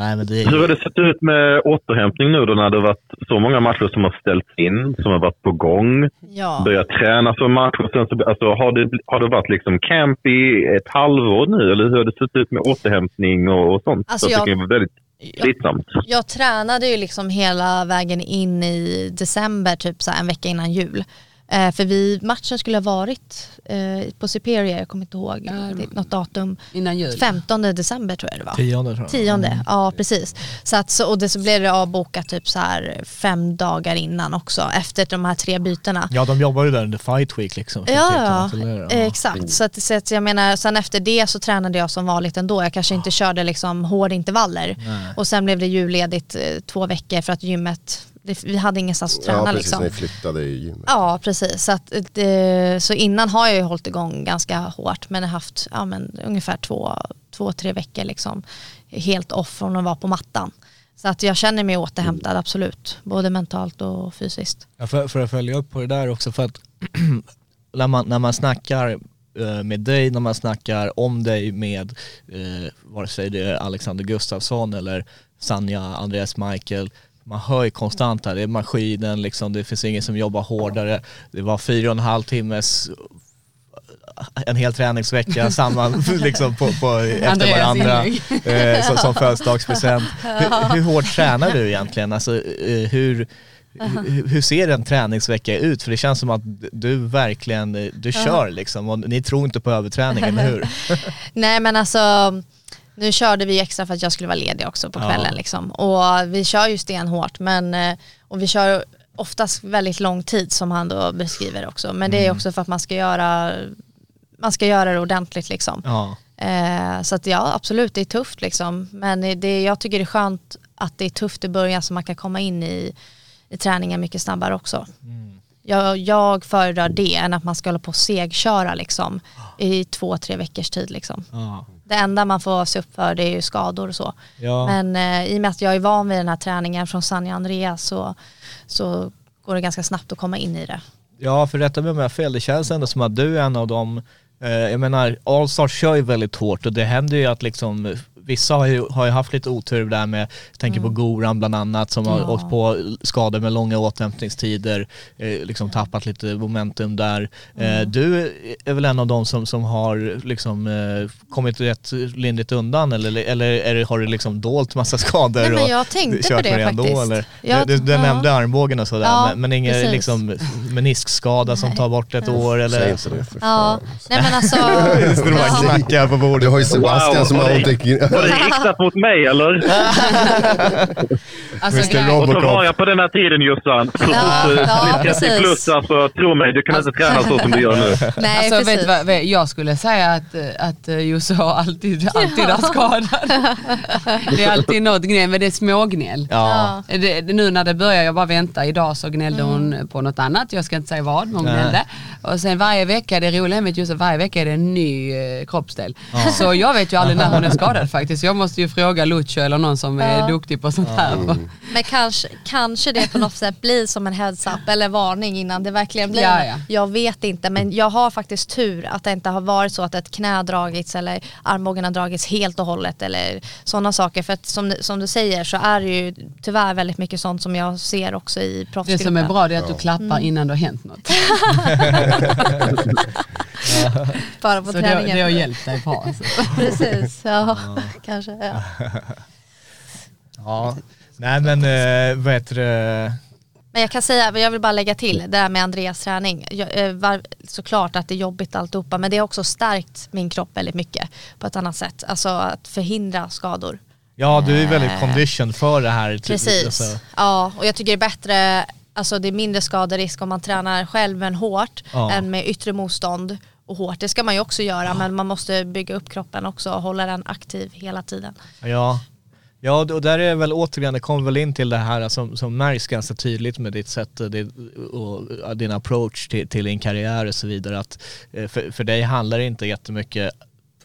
Nej men det är Hur har det sett ut med återhämtning nu då när det har varit så många matcher som har ställts in, som har varit på gång? Ja. Börjat träna för match och sen så, alltså, har, det, har det varit liksom camp i ett halvår nu eller hur har det sett ut med återhämtning och, och sånt? Alltså, så jag- det är väldigt slitsamt. Jag tränade ju liksom hela vägen in i december, typ så en vecka innan jul. Eh, för vi, matchen skulle ha varit eh, på Superior, jag kommer inte ihåg det, något datum. Innan jul. 15 december tror jag det var. tionde tror jag. Tionde, ja precis. Så att, så, och det, så blev det avbokat typ så här fem dagar innan också, efter de här tre bytena. Ja de jobbar ju där under fight week liksom. Ja, är ja, exakt. Så, att, så att jag menar, sen efter det så tränade jag som vanligt ändå. Jag kanske inte körde liksom hårda intervaller. Och sen blev det julledigt eh, två veckor för att gymmet, det, vi hade ingenstans att träna Ja, precis. liksom. Ni flyttade i gymmet. Ja, precis. Så, att, det, så innan har jag ju hållit igång ganska hårt men haft ja, men, ungefär två, två, tre veckor liksom, helt off från att vara på mattan. Så att jag känner mig återhämtad, absolut. Både mentalt och fysiskt. Ja, för, för att följa upp på det där också för att *clears throat* när, man, när man snackar eh, med dig, när man snackar om dig med eh, vare sig det är Alexander Gustafsson eller Sanja, Andreas Michael man hör ju konstant här, det är maskinen liksom, det finns ingen som jobbar hårdare. Det var fyra och en halv timmes en hel träningsvecka *laughs* samman liksom på, på, efter varandra eh, som, som födelsedagspresent. *laughs* Hur, hur hårt tränar du egentligen? Alltså, eh, hur, hur, hur ser en träningsvecka ut? För det känns som att du verkligen, eh, du kör liksom och ni tror inte på överträning, eller hur? *laughs* Nej men alltså, nu körde vi extra för att jag skulle vara ledig också på Ja. kvällen liksom. Och vi kör ju stenhårt men, eh, och vi kör oftast väldigt lång tid som han då beskriver också. Men det är också för att man ska göra, man ska göra det ordentligt liksom. Ja. Eh, så att ja, absolut det är tufft liksom. Men det, jag tycker det är skönt att det är tufft i början så man kan komma in i, i träningen mycket snabbare också. Jag, jag föredrar det än att man ska hålla på och segköra liksom i två, tre veckors tid liksom. Ja. Det enda man får se upp för det är ju skador och så. Ja. Men eh, i och med att jag är van vid den här träningen från Sanja Andreas så, så går det ganska snabbt att komma in i det. Ja, för rätta mig om jag har fel, det känns ändå som att du är en av de Eh, jag menar, Allstar kör ju väldigt hårt och det händer ju att liksom Vissa har ju, har ju haft lite otur där med, jag tänker på Goran bland annat som har Mm. Ja. åkt på skador med långa återhämtningstider, eh, liksom tappat lite momentum där. Mm. Eh, du är väl en av de som, som har liksom eh, kommit rätt lindrigt undan eller, eller är det, har du liksom dolt massa *laughs* skador? Nej, men och jag tänkte kört på det ändå, faktiskt. Eller? Jag- du du ja. nämnde armbågen och sådär Ja, men, men ingen precis. liksom meniskskada som tar bort ett år eller? Säg inte det för Ja, fan. nej men alltså. Just *laughs* det, de ja. knackar på bordet. Du har ju Sebastian Wow, som har ont i Var det riktat mot mig eller? *laughs* Alltså, Mr. Robocop. Och så var jag på den här tiden Jossan. Ja, eh, ja, plus 30 precis. plus alltså, tro mig, du kan inte träna så som du gör nu. *laughs* Nej Alltså, vet precis. du vad, vet- jag skulle säga att, eh, att eh, Josse har alltid, *laughs* alltid är skadad. Det är alltid något gnäll, men det är smågnäll. Ja. Det, nu när det börjar, jag bara vänta, idag så gnällde Mm. hon på något annat, jag ska inte säga vad, men hon gnällde. Och sen varje vecka, det roliga med Josse, varje vecka är det en ny eh, kroppsdel. Så jag vet ju aldrig när hon är skadad faktiskt. Jag måste ju fråga Lucio eller någon som är Ja. duktig på sånt här. Men kanske, kanske det på något sätt blir som en heads-up eller varning innan det verkligen blir. Ja, ja. Jag vet inte men jag har faktiskt tur att det inte har varit så att ett knä har dragits eller armbågen har dragits helt och hållet eller sådana saker. För att som, som du säger så är det ju tyvärr väldigt mycket sånt som jag ser också i Det proffsgruppen. som är bra det är att du klappar Mm. innan det har hänt något. *laughs* *laughs* *laughs* Bara på Så det, träningen. det har hjälpt dig bra. Alltså. *laughs* Precis, ja, *laughs* kanske. Ja. Ja. Nej men eh, vad heter det? Men jag kan säga, jag vill bara lägga till det där med Andreas träning. Jag, eh, var, såklart att det är jobbigt alltihopa men det har också stärkt min kropp väldigt mycket på ett annat sätt. Alltså att förhindra skador. Ja du är väldigt Eh, condition för det här. typ, Precis. alltså. Ja, och jag tycker det är bättre, alltså det är mindre skaderisk om man tränar själv men hårt Ja. än med yttre motstånd och hårt. Det ska man ju också göra men man måste bygga upp kroppen också och hålla den aktiv hela tiden. Ja. Ja, och där är väl återigen, det kommer väl in till det här som, som märks ganska tydligt med ditt sätt och, ditt, och din approach till, till din karriär och så vidare. Att eh, för, för dig handlar det inte jättemycket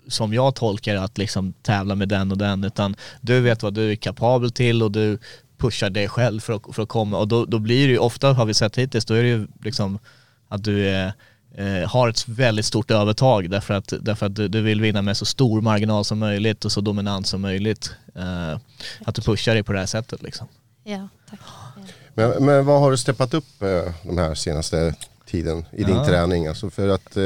som jag tolkar att liksom tävla med den och den utan du vet vad du är kapabel till och du pushar dig själv för att, för att komma och då, då blir det ju ofta har vi sett hittills då är det ju liksom att du är eh, har ett väldigt stort övertag därför att, därför att du, du vill vinna med så stor marginal som möjligt och så dominant som möjligt. Eh, att du pushar dig på det här sättet liksom. Ja, tack. Men, men vad har du steppat upp eh, de här senaste tiden i din Ja. träning? Alltså för att, eh,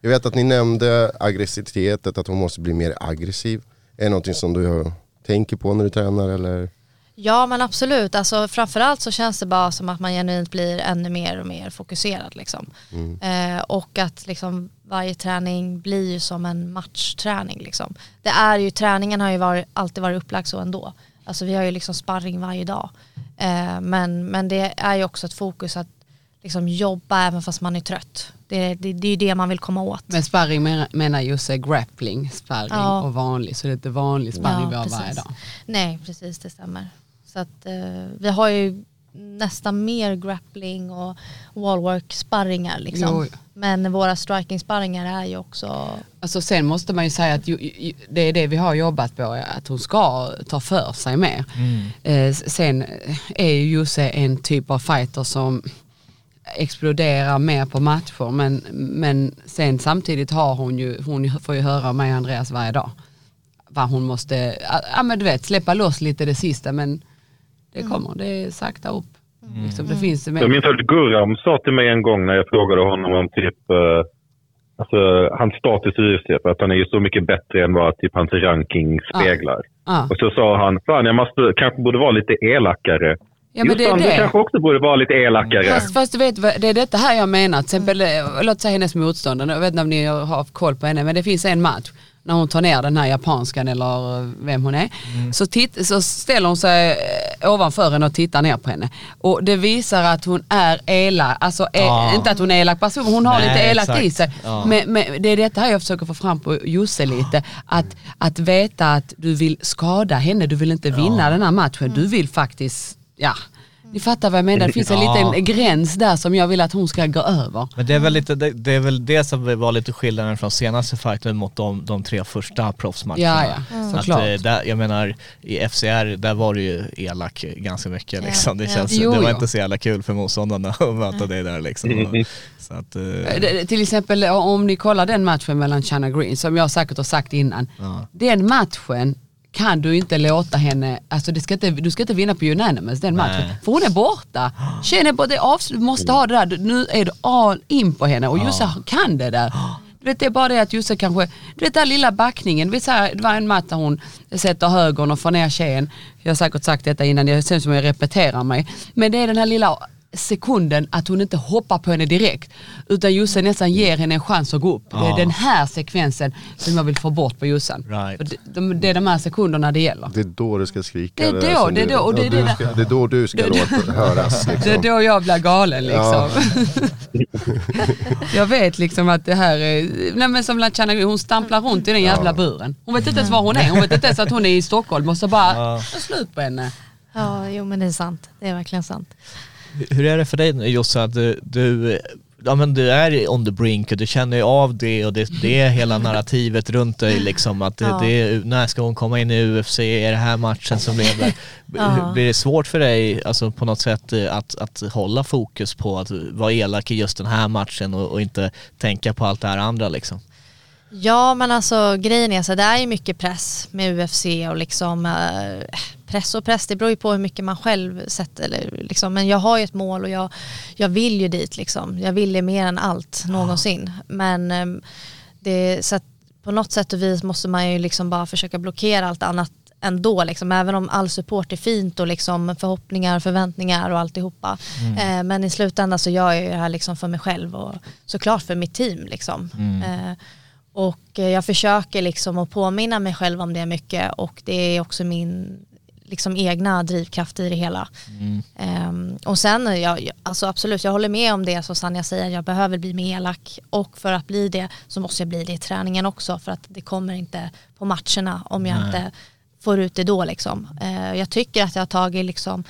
jag vet att ni nämnde aggressivitet, att hon måste bli mer aggressiv. Är det någonting som du tänker på när du tränar eller? Ja men absolut, alltså, framförallt så känns det bara som att man genuint blir ännu mer och mer fokuserad. Liksom. Eh, och att liksom, varje träning blir ju som en matchträning. Liksom. Det är ju, träningen har ju varit, alltid varit upplagd så ändå. Alltså, vi har ju liksom sparring varje dag. Eh, men, men det är ju också ett fokus att liksom, jobba även fast man är trött. Det, det, det är ju det man vill komma åt. Men sparring menar- menar Josse grappling, sparring Ja. och vanlig. Så det är inte vanlig sparring Ja, vi har precis. varje dag. Nej, precis det stämmer. Så att eh, vi har ju nästan mer grappling och wallwork sparringar liksom. Jo. Men våra striking sparringar är ju också, Alltså sen måste man ju säga att ju, ju, det är det vi har jobbat på, att hon ska ta för sig mer. Eh, sen är ju Josse en typ av fighter som exploderar mer på matcher men, men sen samtidigt har hon ju, hon får ju höra mig och Andreas varje dag. Vad hon måste, ja men du vet släppa loss lite det sista men det kommer, det är sakta upp. Liksom, det finns det Jag minns att Gurram sa till mig en gång när jag frågade honom om typ eh, alltså, hans status i UFC, för att han är ju så mycket bättre än vad typ hans ranking speglar. Ja. Och så sa han, fan jag måste, kanske borde vara lite elakare. Ja, men det är Jossan, du det. kanske också borde vara lite elakare. Fast, fast du vet, det är detta här jag menar. Till exempel, eh, låt säga hennes motståndare, jag vet inte om ni har koll på henne, men det finns en match när hon tar ner den här japanskan eller eh, vem hon är. Så, titt, så ställer hon sig eh, ovanför henne och tittar ner på henne. Och det visar att hon är elak, alltså eh, Ja. inte att hon är elak person, hon har Nej, lite elakt exakt. i sig. Ja. Men, men det är detta här jag försöker få fram på Josse lite. Att, att veta att du vill skada henne, du vill inte vinna den här matchen, du vill faktiskt, ja Ni fattar vad jag menar, det finns en *laughs* Ja. liten gräns där som jag vill att hon ska gå över. Men det är väl lite, det, det är väl det som var lite skillnaden från senaste fighten mot de, de tre första proffsmatcherna. Ja, ja, Att, såklart. eh, där, jag menar, i FCR, där var du ju elak ganska mycket Ja, liksom. Det, ja. känns, Jo, det var jo. inte så jävla kul för motståndarna *laughs* att möta dig där liksom. Och, så att, eh, Eh, det- Till exempel om ni kollar den matchen mellan Shanna Green, som jag säkert har sagt innan. Ja. Den matchen kan du inte låta henne, alltså det ska inte, du ska inte vinna på unanimous den matchen. Nej. För hon är borta. Är borta, det avslut, du måste ha det där. Nu är du all in på henne och Josse kan det där. Du vet, det är bara det att Josse kanske, du vet den lilla backningen, vet, så här, det var en match där hon sätter högern och får ner tjejen. Jag har säkert sagt detta innan, det känns som jag repeterar mig. Men det är den här lilla sekunden att hon inte hoppar på henne direkt. Utan Josse nästan ger henne en chans att gå upp. Det är Ja. den här sekvensen som jag vill få bort på Jossan. Right. För Det, de, det är de här sekunderna det gäller. Det är då du ska skrika. Det är då, som det är du- då, och det är ja, det du där- ska, det är då du ska höras. *laughs* Det är Liksom. då jag blir galen liksom. Ja. *laughs* jag vet liksom att det här är, nej men som Lachana hon stamplar runt i den jävla buren. Hon vet inte ens var hon är, hon vet inte ens att hon är i Stockholm och så bara, Ja. ja. slut på henne. Ja, jo men det är sant. Det är verkligen sant. Hur är det för dig att du, du, ja, men du är on the brink och du känner ju av det och det, det är hela narrativet runt dig liksom att det, Ja. det är, när ska hon komma in i UFC, är det här matchen som lever? *laughs* Ja. Blir det svårt för dig alltså, på något sätt eh, att, att hålla fokus på att vara elak i just den här matchen och, och inte tänka på allt det här andra liksom? Ja men alltså grejen är så det är ju mycket press med UFC och liksom eh, press och press det beror ju på hur mycket man själv sätter eller liksom, men jag har ju ett mål och jag, jag vill ju dit liksom. Jag vill det mer än allt någonsin. Men ehm, det, så att på något sätt och vis måste man ju liksom bara försöka blockera allt annat ändå liksom, även om all support är fint och liksom förhoppningar, förväntningar och alltihopa. Eh, men i slutändan så gör jag ju det här liksom för mig själv och såklart för mitt team liksom. Eh, och eh, jag försöker liksom att påminna mig själv om det mycket och det är också min liksom egna drivkraft i det hela. Ehm, och sen, eh, jag, alltså absolut, jag håller med om det som Sanja säger, jag behöver bli mer elak och för att bli det så måste jag bli det i träningen också för att det kommer inte på matcherna om jag Nej. inte får ut det då liksom. Eh, jag tycker att jag har tagit liksom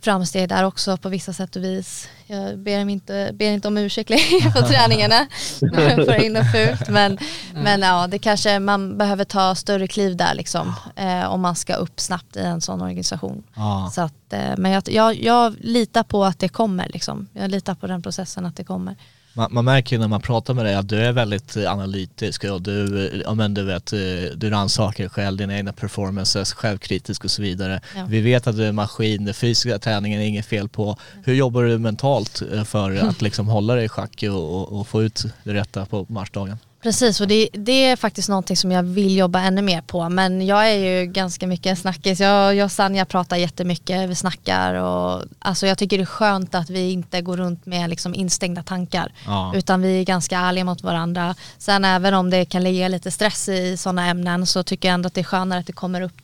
framsteg där också på vissa sätt och vis. Jag ber, inte, ber inte om ursäkt längre på *laughs* träningarna *laughs* för in och fult. Men, men ja, det kanske man behöver ta större kliv där liksom. Eh, om man ska upp snabbt i en sån organisation. Ja. Så att, eh, men jag, jag, jag litar på att det kommer liksom. Jag litar på den processen att det kommer. Man, man märker ju när man pratar med dig att du är väldigt eh, analytisk och du, eh, ja, men du vet, eh, du rannsakar dig själv, dina egna performances, självkritisk och så vidare. Ja. Vi vet att du är maskin, den fysiska träningen är inget fel på. Hur jobbar du mentalt för att *laughs* liksom hålla dig i schack och, och, och få ut det rätta på matchdagen? Precis och det, det är faktiskt någonting som jag vill jobba ännu mer på men jag är ju ganska mycket en snackis. Jag, jag och Sanja pratar jättemycket, vi snackar och alltså jag tycker det är skönt att vi inte går runt med liksom instängda tankar Ja. utan vi är ganska ärliga mot varandra. Sen även om det kan ligga lite stress i sådana ämnen så tycker jag ändå att det är skönare att det kommer upp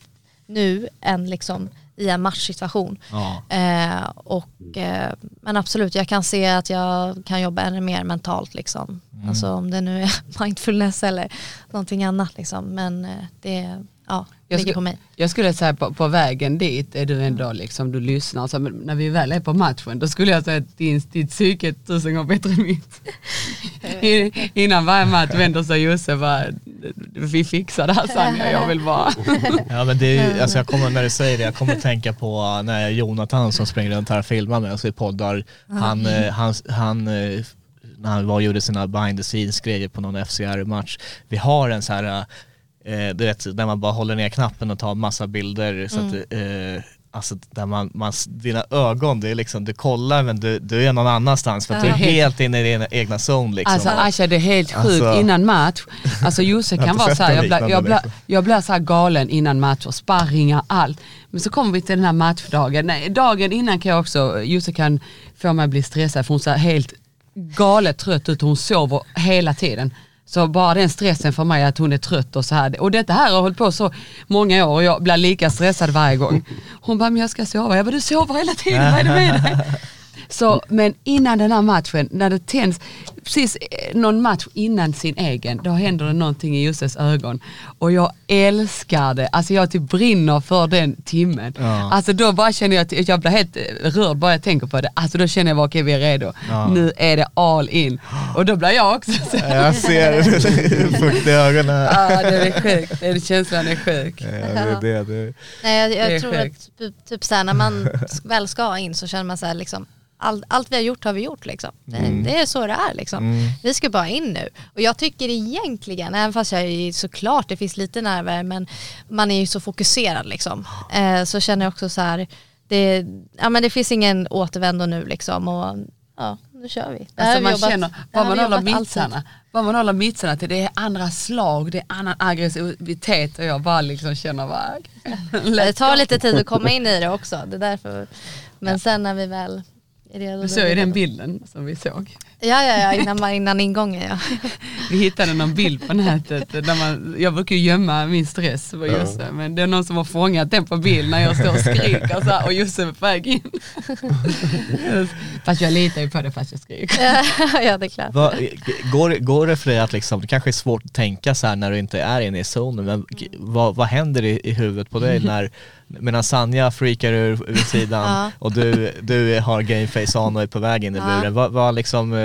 nu än liksom i en matchsituation. Ja. Eh, och, eh, men absolut, jag kan se att jag kan jobba ännu mer mentalt. Liksom. Mm. Alltså om det nu är *laughs* mindfulness eller någonting annat. Liksom. Men eh, det ja, Jag ligger på mig. Jag skulle säga på, på vägen dit är du ändå liksom, du lyssnar, så, men när vi väl är på matchen då skulle jag säga att din, ditt psyke är tusen gånger bättre än mitt. *laughs* I- Innan varje match vänder sig Josse bara, vi fixar det här Sanja, jag vill bara. *laughs* Ja men det är alltså jag kommer, när du säger det, jag kommer tänka på när Jonathan som springer runt här och filmar med oss i poddar, han, eh, han, han eh, när han var och gjorde sina behind the scenes grejer på någon FCR-match, vi har en så här, eh, du vet, där man bara håller ner knappen och tar massa bilder så att eh, Alltså där man, man, dina ögon, det är liksom, du kollar men du, du är någon annanstans för att du är helt inne i din egna zone liksom. Alltså Asha det är helt sjukt Alltså- innan match. Alltså Josse *laughs* kan vara sett så här, en jag blir, jag, blir, jag blir så galen innan matcher, sparringar, allt. Men så kommer vi till den här matchdagen. Nej, dagen innan kan jag också, Josse kan få mig att bli stressad för hon ser helt galet trött ut och hon sover hela tiden. Så bara den stressen för mig att hon är trött och så här. Och detta här har hållit på så många år och jag blir lika stressad varje gång. Hon bara, men jag ska sova. Jag bara, du sover hela tiden, vad är det med dig? Så, men innan den här matchen, när det tänds, precis eh, någon match innan sin egen, då händer det någonting i Josses ögon. Och jag älskar det, alltså jag typ brinner för den timmen. Ja. Alltså då bara känner jag att jag blir helt eh, rörd bara jag tänker på det. Alltså då känner jag bara okej vi är redo. Ja. Nu är det all in. Och då blir jag också så Jag ser det, fukt i ögonen. Ja, det är sjukt. Den känslan är sjuk. Ja, det, det, det. Nej, jag, Det är jag tror sjukt. att typ, typ såhär, när man väl ska in så känner man såhär liksom all, allt vi har gjort har vi gjort liksom. Det, Mm. det är så det är liksom. Vi ska bara in nu. Och jag tycker egentligen, även fast jag är såklart det finns lite nerver men man är ju så fokuserad liksom. Eh, så känner jag också så här, det, ja, men det finns ingen återvändo nu liksom. Och, ja, nu kör vi. Det Alltså man jobbat- känner, vad man håller mittsarna, vad man håller mittsarna till, det är andra slag, det är annan aggressivitet och jag bara liksom känner bara... Det tar lite tid att komma in i det också. Det är därför. Men sen när vi väl är då såg ju den bilden som vi såg. Ja, ja, ja innan, man- innan ingången ja. *laughs* Vi hittade någon bild på nätet, där man, jag brukar ju gömma min stress på Josse, men det är någon som har fångat den på bild när jag står och skriker så här, och Josse är på väg in. *laughs* Fast jag litar ju på det fast jag skriker. ja, *laughs* det är klart. Vad- går, går det för dig att liksom, det kanske är svårt att tänka så här när du inte är inne i zonen, men g- vad, vad händer i, i huvudet på dig när medan Sanja freakar ur vid sidan Ja. och du, du har gameface on och är på väg in i Ja. buren, vad, vad liksom, eh,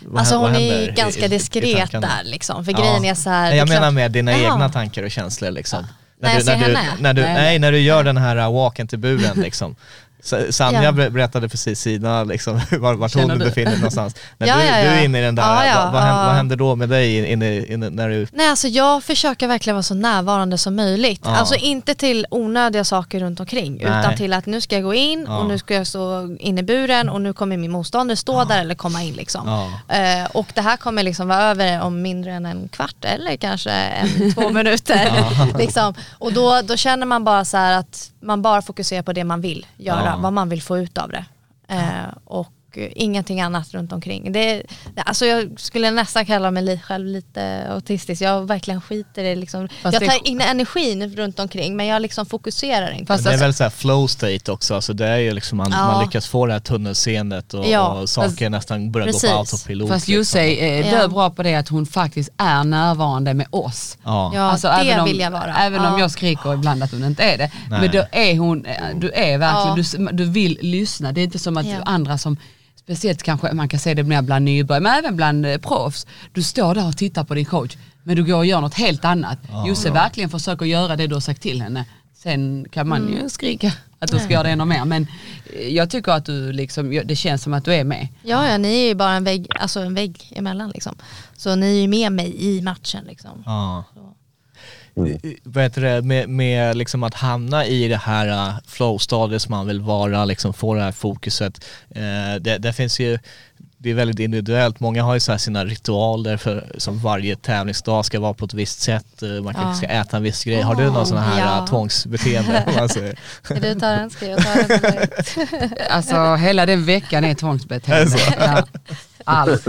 vad, Alltså hon är i- ganska i- i diskret tankarna? där liksom. För Ja. grejen är så här. Nej, jag menar klart- med dina Jaha. egna tankar och känslor liksom. När jag du, när, du, när du, Nej. när du gör den här walken till buren liksom. *laughs* Sa- Sanja Ja. ber- berättade precis Sina liksom, *laughs* var, vart hon Känner du? befinner sig någonstans. *laughs* När Ja, du, ja, du är inne i den där, vad, vad, händer, vad händer då med dig inne, inne, när du... Nej alltså jag försöker verkligen vara så närvarande som möjligt. Alltså inte till onödiga saker runt omkring Nej. utan till att nu ska jag gå in och nu ska jag stå inne i buren och nu kommer min motståndare stå där eller komma in liksom. Eh, och det här kommer liksom vara över om mindre än en kvart eller kanske en, två *laughs* minuter. liksom. Och då, då känner man bara så här att man bara fokuserar på det man vill göra vad man vill få ut av det. Eh, och ingenting annat runt omkring. Det, alltså jag skulle nästan kalla mig själv lite autistisk. Jag verkligen skiter i liksom. Fast Jag det- tar in energin runt omkring men jag liksom fokuserar inte. Fast det är alltså- väl såhär flow state också, alltså det är ju liksom man, Ja. man lyckas få det här tunnelseendet och, Ja, och saker fast- nästan börjar gå Precis. på autopilot. Fast liksom. Josse är Ja. ja. bra på det att hon faktiskt är närvarande med oss. Ja. Ja, Alltså, det även om, vill jag vara. Även om Ja. jag skriker ibland att hon inte är det. Nej. Men då är hon, eh, du är verkligen, Ja. du, du vill lyssna. Det är inte som att Ja. andra som, speciellt kanske man kan se det mer bland nybörjare, men även bland eh, proffs. Du står där och tittar på din coach, men du går och gör något helt annat. Josse verkligen försöker göra det du har sagt till henne. Sen kan man Mm. ju skrika att du ska göra det ännu mer. Men eh, jag tycker att du liksom, det känns som att du är med. Ja, ja, ni är ju bara en vägg, alltså en vägg emellan liksom. Så ni är ju med mig i matchen liksom. Ja. Mm. I- Vad heter det, med, med liksom att hamna i det här uh, flow-stadiet som man vill vara, liksom få det här fokuset. Eh, det, det finns ju, det är väldigt individuellt, många har ju så här sina ritualer för, som varje tävlingsdag ska vara på ett visst sätt, eh, man kanske ska äta en viss grej. Har du någon sån här Ja. tvångsbeteende? säger? Ska du ta den? Ska jag ta den? *laughs* Alltså hela den veckan är Är tvångsbeteende. så? Ja, allt.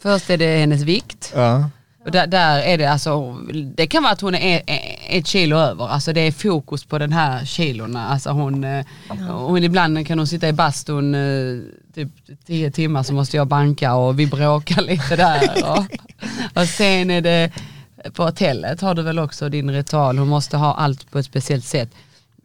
Först är det hennes vikt. ja. Och där, där är det alltså, det kan vara att hon är ett kilo över, alltså det är fokus på den här kilorna. Alltså hon, eh, hon ibland kan hon sitta i bastun eh, typ tio timmar så måste jag banka och vi bråkar lite där. *laughs* Och, och sen är det på hotellet har du väl också din ritual, hon måste ha allt på ett speciellt sätt.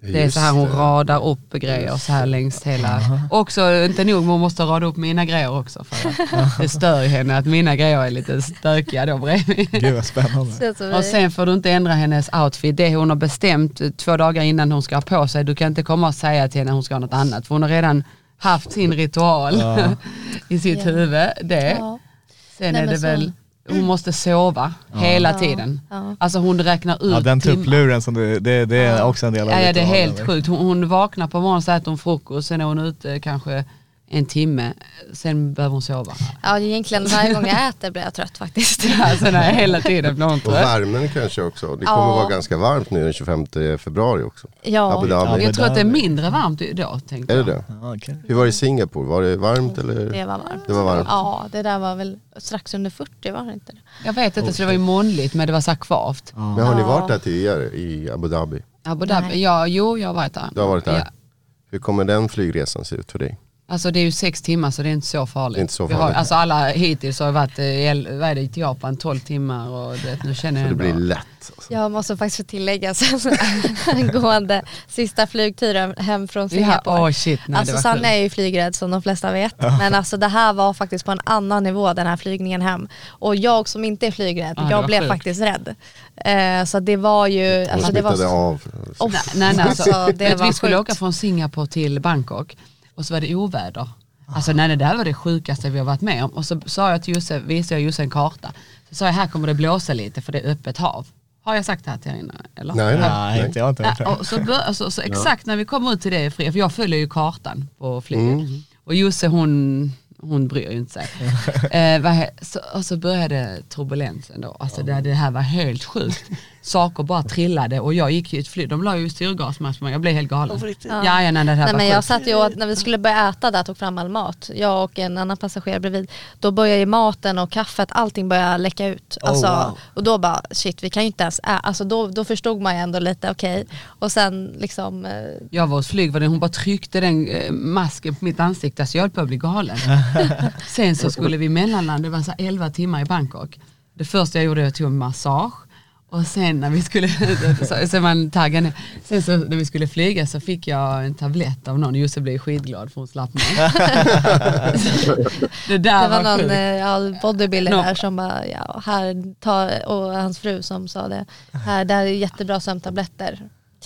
Det är Just så här hon det. radar upp grejer så här längs hela. Också, inte nog, men hon måste rada upp mina grejer också. För att det stör henne att mina grejer är lite stökiga då bredvid. Gud vad spännande. Och sen får du inte ändra hennes outfit. Det hon har bestämt två dagar innan hon ska ha på sig. Du kan inte komma och säga till henne att hon ska ha något annat. För hon har redan haft sin ritual *laughs* i sitt Ja. huvud. Det. Ja. Sen Nej, är det så- väl, hon måste sova hela Ja. tiden. Ja. Alltså hon räknar ut Ja, den tuppluren som du, det, det är Ja. också en del av Ja, ja det är helt sjukt. Hon, hon vaknar på morgonen så äter hon frukost, sen är hon ute kanske en timme, sen behöver hon sova. Ja egentligen varje gång jag äter blir jag trött faktiskt. *laughs* Alltså nej, hela tiden blir hon Och trött. värmen kanske också. Det kommer Ja. vara ganska varmt nu den 25 februari också. Ja. Abu Dhabi. Jag tror att det är mindre varmt då tänkte Är det det? Ja. Hur var det i Singapore? Var det varmt eller? Det var varmt. Det var varmt. Ja det där var väl strax under 40 var det inte det? Jag vet inte, så det var ju molnigt men det var så kvavt. Men har ni Ja. varit där tidigare i Abu Dhabi? Abu Dhabi, Nej. ja, jo jag har varit där. Du har varit där? Ja. Hur kommer den flygresan se ut för dig? Alltså det är ju sex timmar så det är inte så farligt. Det inte så Vi har, farligt. alltså alla hittills har varit eh, i, vad är det, i Japan 12 timmar och det, nu känner Så jag det ändå. blir lätt. Alltså. Jag måste faktiskt få tillägga *laughs* sen angående sista flygturen hem från Ja, Singapore. åh shit, nej, alltså det Sanna är ju flygrädd som de flesta vet. Men alltså det här var faktiskt på en annan nivå den här flygningen hem. Och jag som inte är flygrädd, Ja, det jag blev sjukt. faktiskt rädd. Eh, så det var ju... Alltså det var så, av. Oh, Nej, nej, nej, alltså, *laughs* det var vi skulle sjukt. åka från Singapore till Bangkok och så var det oväder. Alltså nej, nej, det här var det sjukaste vi har varit med om. Och så sa jag till Josse, visade jag Josse en karta. Så sa jag här kommer det blåsa lite för det är öppet hav. Har jag sagt det här till er innan? Eller? Nej, nej. Nej, inte jag inte Ja, och så, bör, alltså, så exakt när vi kom ut till det, för jag följer ju kartan på flyget. Mm. Och Josse hon, hon bryr ju inte sig. *laughs* eh, så, och så började turbulensen då. Alltså det, det här var helt sjukt. Saker bara trillade och jag gick ju ett flyg, de la ju syrgasmask på mig, jag blev helt galen. Ja, ja, nej, det här Nej, men jag sjukt. satt ju och, när vi skulle börja äta där, tog fram all mat, jag och en annan passagerare bredvid, då började ju maten och kaffet, allting började läcka ut. Oh, Alltså, wow. Och då bara, shit vi kan ju inte ens äta, alltså då, då förstod man ju ändå lite, okej. Och sen liksom, eh, Jag var hos flygvärden, hon bara tryckte den eh, masken på mitt ansikte, så jag höll på att bli galen. *laughs* Sen så skulle vi mellanlanda, det var så här 11 timmar i Bangkok. Det första jag gjorde var att jag tog en massage och sen när vi skulle, *laughs* så- man taggade. Sen så när vi skulle flyga så fick jag en tablett av någon, Josse blev skitglad för hon slapp mig. *laughs* det där det var var, någon sjukt. eh, ja, bodybuilder där som bara, ja, här, ta, och hans fru som sa det, här, där är jättebra sömntabletter.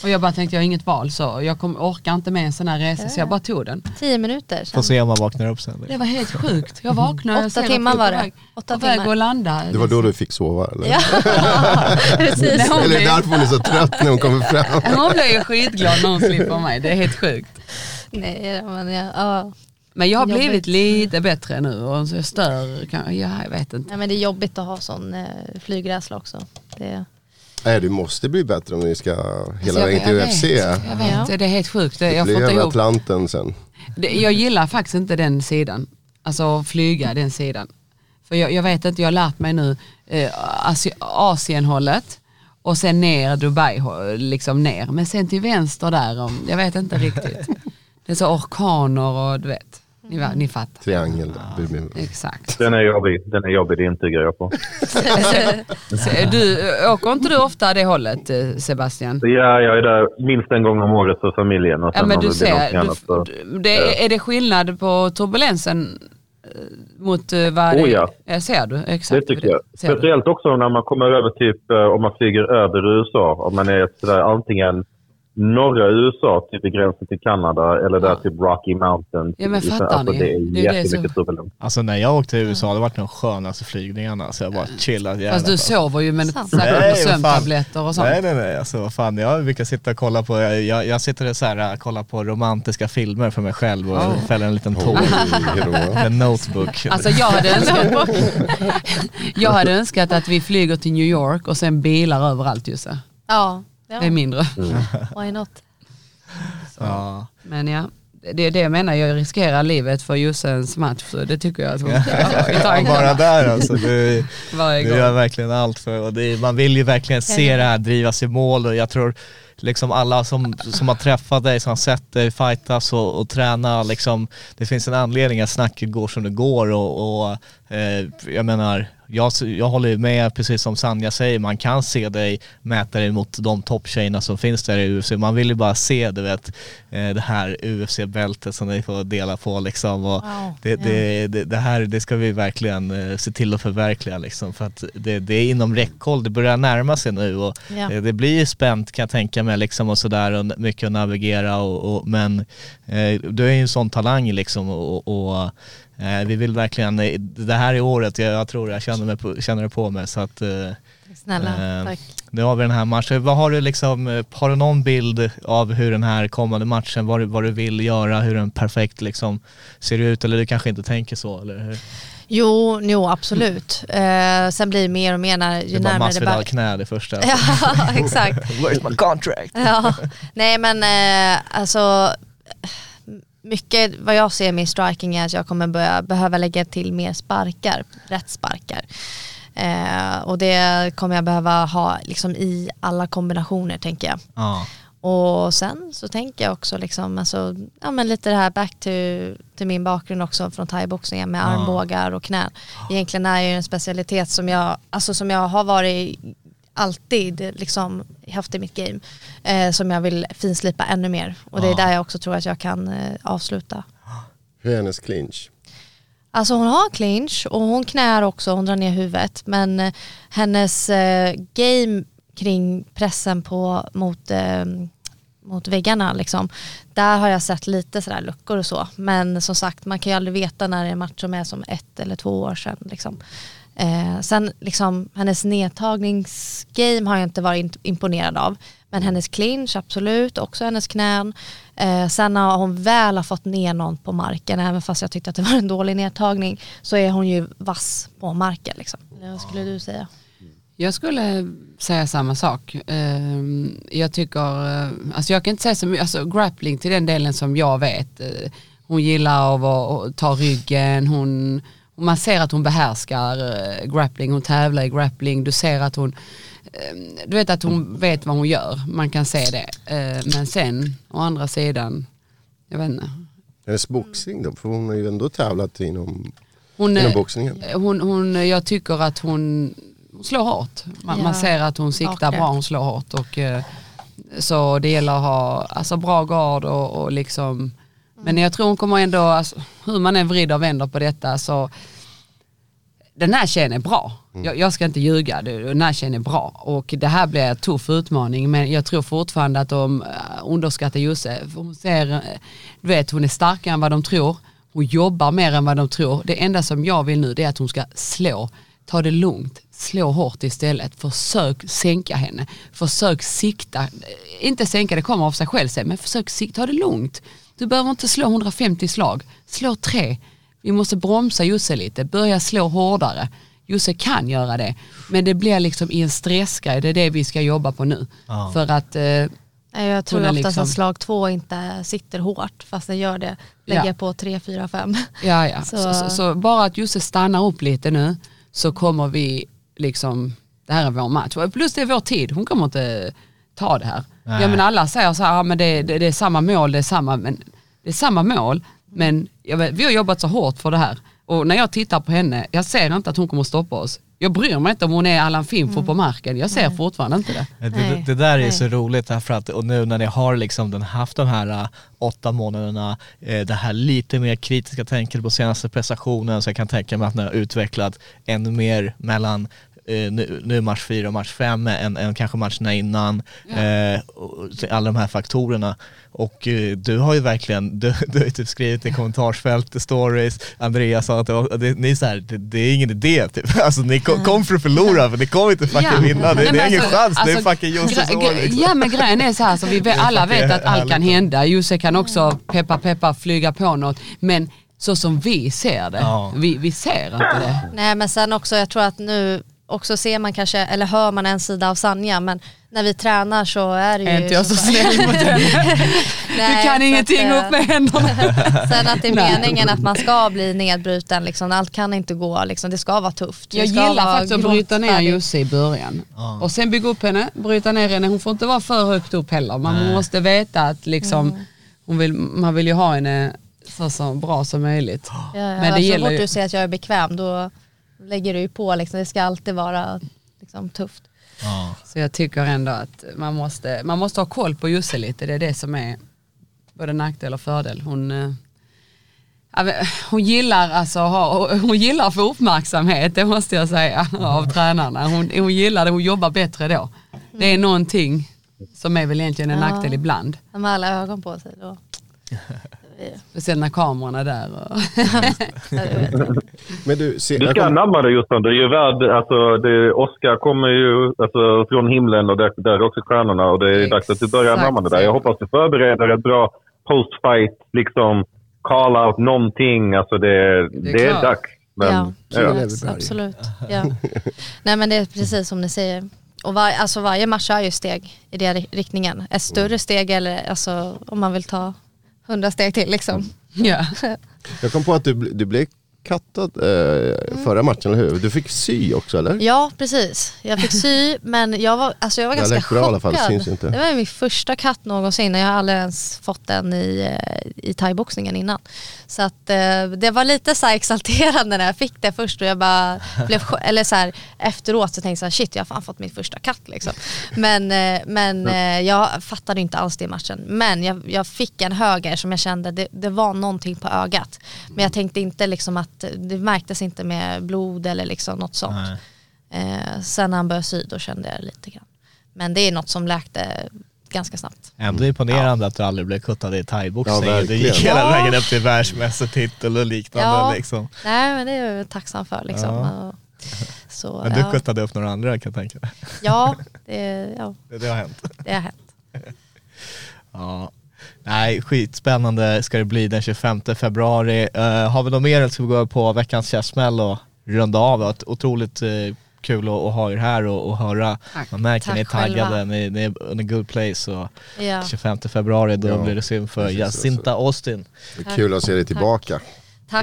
Och jag bara tänkte jag har inget val så jag kom, orkar inte med en sån här resa så jag bara tog den. Tio minuter Får sen. se om man vaknar upp sen. Det var helt sjukt. Jag vaknade. Åtta jag timmar jag var det. Åtta på väg timmar. att landa. Det var då du fick sova eller? Ja, *laughs* precis. Nej, hon, Eller blev, därför hon är så trött när hon kommer fram. hon blev ju skitglad när hon slipper mig. Det är helt sjukt. Nej, men ja, ja. Men jag har Jobbigt. blivit lite bättre nu och så jag stör, kan, ja, jag vet inte. Nej, men det är jobbigt att ha sån eh, flygrädsla också. Det, Nej, du måste bli bättre om ni ska hela jag, vägen till jag UFC. vet, jag vet, Ja. det är helt sjukt. Det- Jag inte över. Atlanten sen. Det, jag gillar faktiskt inte den sidan. Alltså flyga den sidan. För jag, jag vet inte, jag har lärt mig nu eh, Asi- Asienhållet och sen ner Dubai, liksom ner. Men sen till vänster där, om, jag vet inte riktigt. Det är så orkaner och du vet, ni, ni fattar. Triangel. Bermuda. Exakt. Den är jobbig. Den är jobbig, det intygar jag på. Så, *laughs* du, åker inte du ofta det hållet eh, Sebastian? Ja, jag är där minst en gång om året för familjen. Och sen Ja men du det ser, annat så- du, det, är det skillnad på turbulensen eh, mot eh, vad Oh, det ja. Ja, ser du? Exakt. Det tycker jag. Speciellt också när man kommer över typ om man flyger över USA. Om man är sådär antingen norra USA, typ i gränsen till Kanada eller där Ja. typ Rocky Mountains. Ja, men Liksom, fattar alltså, ni? Det är Det är det jättemycket som- turbulens. Alltså när jag åkte till USA, det var de skönaste flygningarna. Så jag bara chillat jävlar. Fast du alltså. sover ju med säkert sömntabletter och sånt. Nej nej nej, alltså vad fan jag brukar sitta och kolla på, jag, jag, jag sitter och så här, kollar på romantiska filmer för mig själv och Oh. fäller en liten tår. En notebook. Alltså jag hade, önskat, *laughs* jag hade önskat att vi flyger till New York och sen bilar överallt Jusse. ja, ja, Det är mindre. why not? *laughs* ja. Men ja, det är det jag menar, jag riskerar livet för Jossens match så det tycker jag att hon ska ha i Ja, bara tankarna där alltså. Du, *laughs* du gör verkligen allt för, och det, är- man vill ju verkligen se det här drivas i mål och jag tror liksom alla som, som har träffat dig, som har sett dig fightas och, och träna, liksom, det finns en anledning att snacket går som det går och, och eh, jag menar, jag, jag håller med precis som Sanja säger, man kan se dig mäta dig mot de topptjejerna som finns där i UFC. Man vill ju bara se du vet, eh, det här UFC-bältet som ni får dela på liksom. Och Wow. det, det, det, det här det ska vi verkligen eh, se till att förverkliga liksom. För att det, det är inom räckhåll, det börjar närma sig nu och eh, det blir ju spänt kan jag tänka mig liksom och sådär och mycket att navigera och, och men eh, du är ju en sån talang liksom och, och vi vill verkligen, eh, det här är året, jag, tror jag känner, mig på, känner det på mig så att eh, Snälla, Eh, tack. nu har vi den här matchen. Vad har du liksom, eh, har du någon bild av hur den här kommande matchen, vad du, vad du vill göra, hur den perfekt liksom ser ut eller du kanske inte tänker så eller hur? Jo, jo absolut. Eh, sen blir det mer och mer när, Det ju är bara det Masvidal knä det första. *laughs* Ja, exakt. Where's my contract? Ja, nej men eh, alltså mycket vad jag ser med striking är att jag kommer börja, behöva lägga till mer sparkar, rätt sparkar. Eh, och det kommer jag behöva ha liksom i alla kombinationer tänker jag. Ja. Och sen så tänker jag också liksom, alltså, ja, men lite det här back to, till min bakgrund också från thaiboxningen med armbågar och knän. Egentligen är ju en specialitet som jag, alltså som jag har varit alltid liksom haft i mitt game. Eh, som jag vill finslipa ännu mer. Och det är där jag också tror att jag kan eh, avsluta. Hur är hennes clinch? Alltså hon har clinch och hon knär också, hon drar ner huvudet. Men eh, hennes eh, game kring pressen på, mot, eh, mot väggarna, liksom, där har jag sett lite sådär luckor och så. Men som sagt, man kan ju aldrig veta när det är en match som är som ett eller två år sedan. Liksom. Eh, sen liksom, hennes nedtagningsgame har jag inte varit imponerad av. Men hennes clinch, absolut, också hennes knän. Eh, sen när hon väl har fått ner någon på marken, även fast jag tyckte att det var en dålig nedtagning, så är hon ju vass på marken. Liksom. Vad skulle du säga? Jag skulle säga samma sak. Ehm, Jag tycker, eh, alltså jag kan inte säga så mycket, alltså grappling till den delen som jag vet. eh, Hon gillar att ta ryggen, hon, och man ser att hon behärskar eh, grappling, hon tävlar i grappling, du ser att hon, eh, du vet att hon vet vad hon gör, man kan se det. Eh, Men sen, å andra sidan, jag vet inte. Hennes boxning då? För hon har ju ändå tävlat inom, Hon, inom eh, boxningen. hon, hon, jag tycker att hon hon slår hårt. Man, Ja, man ser att hon siktar bakre. bra, hon slår hårt. Och, så det gäller att ha alltså, bra gard och, och liksom, men jag tror hon kommer ändå, alltså, hur man än vrider och vänder på detta så den här tjejen är bra. Jag, jag ska inte ljuga, den här tjejen är bra. Och det här blir en tuff utmaning men jag tror fortfarande att de uh, underskattar Josef. Hon ser, eh, du vet hon är starkare än vad de tror. Hon jobbar mer än vad de tror. Det enda som jag vill nu det är att hon ska slå. Ta det lugnt, slå hårt istället. Försök sänka henne. Försök sikta, Eh, inte sänka det kommer av sig själv sen, men försök sikta, ta det lugnt. Du behöver inte slå 150 slag, slå tre. Vi måste bromsa Josse lite, börja slå hårdare. Josse kan göra det, men det blir liksom i en stressgrej, det är det vi ska jobba på nu. För att, eh, Jag tror oftast liksom- att slag två inte sitter hårt, fast den gör det. Lägger Ja. på tre, fyra, fem. ja, ja. Så- Så, så, så bara att Josse stannar upp lite nu så kommer vi liksom, det här är vår match. Plus det är vår tid, hon kommer inte ta det här. Ja, men alla säger så här, ja, men det, det, det är samma mål, det är samma, men det är samma mål, men vet, vi har jobbat så hårt för det här. Och när jag tittar på henne, jag ser inte att hon kommer stoppa oss. Jag bryr mig inte om hon är Allan Finfo på marken, jag ser fortfarande inte det. Det, det, Nej, där är nej. så roligt därför att, och nu när ni har liksom den, haft de här äh, åtta månaderna, eh, det här lite mer kritiska tänket på senaste prestationen så jag kan tänka mig att ni har utvecklat ännu mer mellan nu, nu match fyra och match fem än, än kanske matcherna innan. Eh, och så alla de här faktorerna. Och eh, du har ju verkligen, du, *laughs* du har ju typ skrivit i kommentarsfält, stories, Andreas sa att det, var, det, ni är så här, det, det är ingen idé typ. *laughs* Alltså ni kom, kom för att förlora för ni kommer inte fucking Ja. vinna, det, Nej, det är ingen alltså- chans, det är alltså, fucking Josses år liksom. Ja men grejen är så här, så vi *laughs* vet, alla vet att allt kan hända. Josse kan också peppa peppa flyga på något. Men så som vi ser det, Ja. vi, vi ser inte det. Nej men sen också, jag tror att nu också ser man kanske, eller hör man en sida av Sanja, men när vi tränar så är det ju... Är inte jag så som- snäll mot henne? Nej, *laughs* Du kan så ingenting att, upp med händerna. *laughs* Sen att det är Nej. meningen att man ska bli nedbruten, liksom, allt kan inte gå, liksom, det ska vara tufft. Jag gillar faktiskt att bryta ner. Josse i början. Och sen bygga upp henne, bryta ner henne. Hon får inte vara för högt upp heller. Man måste veta att liksom, Mm. hon vill, man vill ju ha henne så, så bra som möjligt. Ja, ja, Men det alltså, gäller så ju- fort du säger att jag är bekväm då lägger du ju på, liksom, det ska alltid vara liksom, tufft. Så jag tycker ändå att man måste, man måste ha koll på Josse lite, det är det som är både nackdel och fördel. Hon, eh, ja, hon, gillar alltså, ha- hon gillar att få uppmärksamhet, det måste jag säga, av tränarna. Hon, hon gillar det, hon jobbar bättre då. Det är någonting som är väl egentligen en Ja. nackdel ibland. De har alla ögon på sig då. *laughs* Speciellt när kamerorna är där. Och *laughs* Men du, se, Du ska kom, namna det Jossan. Du är ju värd, alltså det, Oscar kommer ju alltså, från himlen och där, där är också stjärnorna och det är dags att du börjar Exakt. namna det där. Jag hoppas du förbereder ett bra post-fight, liksom call out någonting. Alltså det, det är, klart. dags. Men, ja, ja. absolut. absolut. *laughs* Ja. Nej men det är precis som ni säger. Och var, alltså varje match är ju steg i den ri- riktningen. Ett större steg eller alltså, om man vill ta hundra steg till liksom. ja. *laughs* jag kom på att du, du blev kattad eh, förra matchen, eller hur? Du fick sy också eller? Ja, precis. Jag fick sy, men jag var, alltså jag var ganska bra i alla fall, chockad. syns inte. Det var min första katt någonsin jag har aldrig ens fått den i, eh, i thaiboxningen innan. Så att eh, det var lite så exalterande när jag fick det först och jag bara blev, *laughs* eller så här, efteråt så tänkte jag så här, shit jag har fan fått min första katt liksom. Men, eh, men eh, jag fattade inte alls det i matchen. Men jag, jag fick en höger som jag kände, det, det var någonting på ögat. Men jag tänkte inte liksom att, det märktes inte med blod eller liksom något sånt. Eh, sen när han började sy då kände jag lite grann. Men det är något som läkte ganska snabbt. Ändå imponerande att du aldrig blev kuttad i thaiboxning. Ja, du gick hela Ja. vägen upp till världsmästartitel och liknande. Ja. Liksom. Nej men det är jag tacksam för liksom. Ja. Så, Men du ja. kuttade upp några andra kan jag tänka mig. Ja, *laughs* det, ja, Det, det har hänt. det har hänt. *laughs* Ja. Nej, skitspännande ska det bli den 25 februari. Uh, har vi något mer eller ska vi gå på veckans käftsmäll och runda av? Det otroligt eh, kul att, att ha er här och, och höra. Tack. Man märker Tack ni är taggade, ni, ni är in a good place. Och Ja. 25 februari då Ja, blir det synd för Jacinta Austin. Det är kul att se dig tillbaka. Tack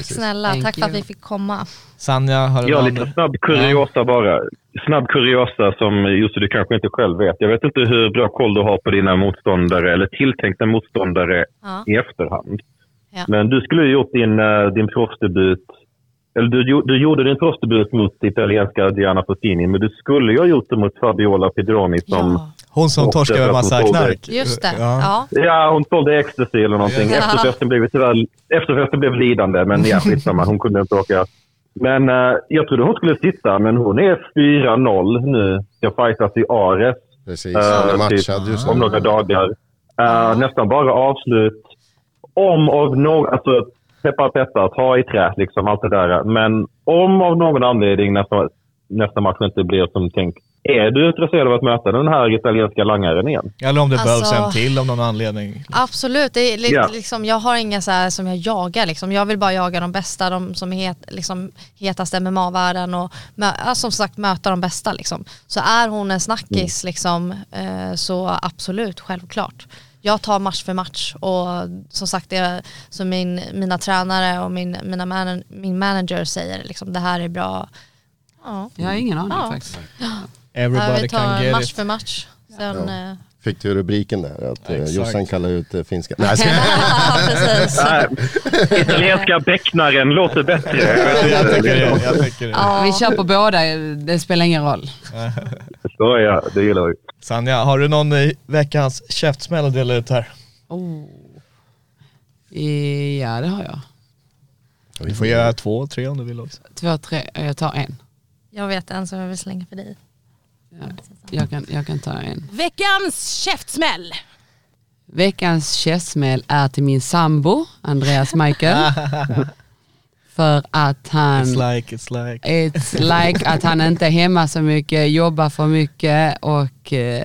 Precis. snälla, Thank tack för att you. vi fick komma. Sanja, har du Ja, lite snabb kuriosa bara. Snabb kuriosa som just du kanske inte själv vet. Jag vet inte hur bra koll du har på dina motståndare eller tilltänkta motståndare Ja. i efterhand. Ja. Men du skulle ju gjort din, eh, din proffsdebut eller du, du gjorde din proffsdebut mot italienska Diana Fossini, men du skulle ju ha gjort det mot Fabiola Pedroni som... Hon som torskade det massa knark. just det. Ja. Ja. Hon sålde ecstasy eller någonting. Ja. Efterfesten blev tyvärr... Efterfesten blev lidande, men ja, *laughs* skitsamma. Hon kunde inte åka. Men eh, jag trodde hon skulle sitta, men hon är 4-0 nu. Jag fightas i Ares Precis, Eh, hon är typ matchad just om några dagar. Eh, nästan bara avslut. Om av någon... Alltså, peppar peppar, ta i trä, liksom, allt det där. Men om av någon anledning nästa, nästa match inte blir som tänkt, är du intresserad av att möta den här italienska langaren igen? Eller om det Alltså- behövs en till av någon anledning. Absolut, det är lite, Ja. liksom, jag har inga så här som jag jagar. Liksom. Jag vill bara jaga de bästa, de som är het, liksom, hetast MMA-världen och ja, som sagt möta de bästa. Liksom. Så är hon en snackis liksom, eh, så absolut, självklart. Jag tar match för match och som sagt, det, som min, mina tränare och min, mina man, min manager säger, liksom, det här är bra. Ja, Jag har ingen aning Ja. faktiskt. Everybody vi can tar get match it. för match. Sen, eh, Fick du rubriken där? Att eh, Exakt. Jossan kallar ut eh, finska... Nej, ja, *laughs* precis. Nej, italienska becknaren låter bättre. *laughs* Jag tycker det. Jag tycker det. Ja. Vi kör på båda, det spelar ingen roll. Så ja, det gillar vi. Sanja, har du någon veckans käftsmäll att dela ut här? Oh. Ja, det har jag. Du får göra två, tre om du vill också. Två, tre, jag tar en. Jag vet en som jag vill slänga för dig. Jag kan, jag kan ta en. Veckans käftsmäll. Veckans käftsmäll är till min sambo, Andreas Michael. *laughs* För att han... It's like, it's like. It's like att han inte är hemma så mycket, jobbar för mycket och eh,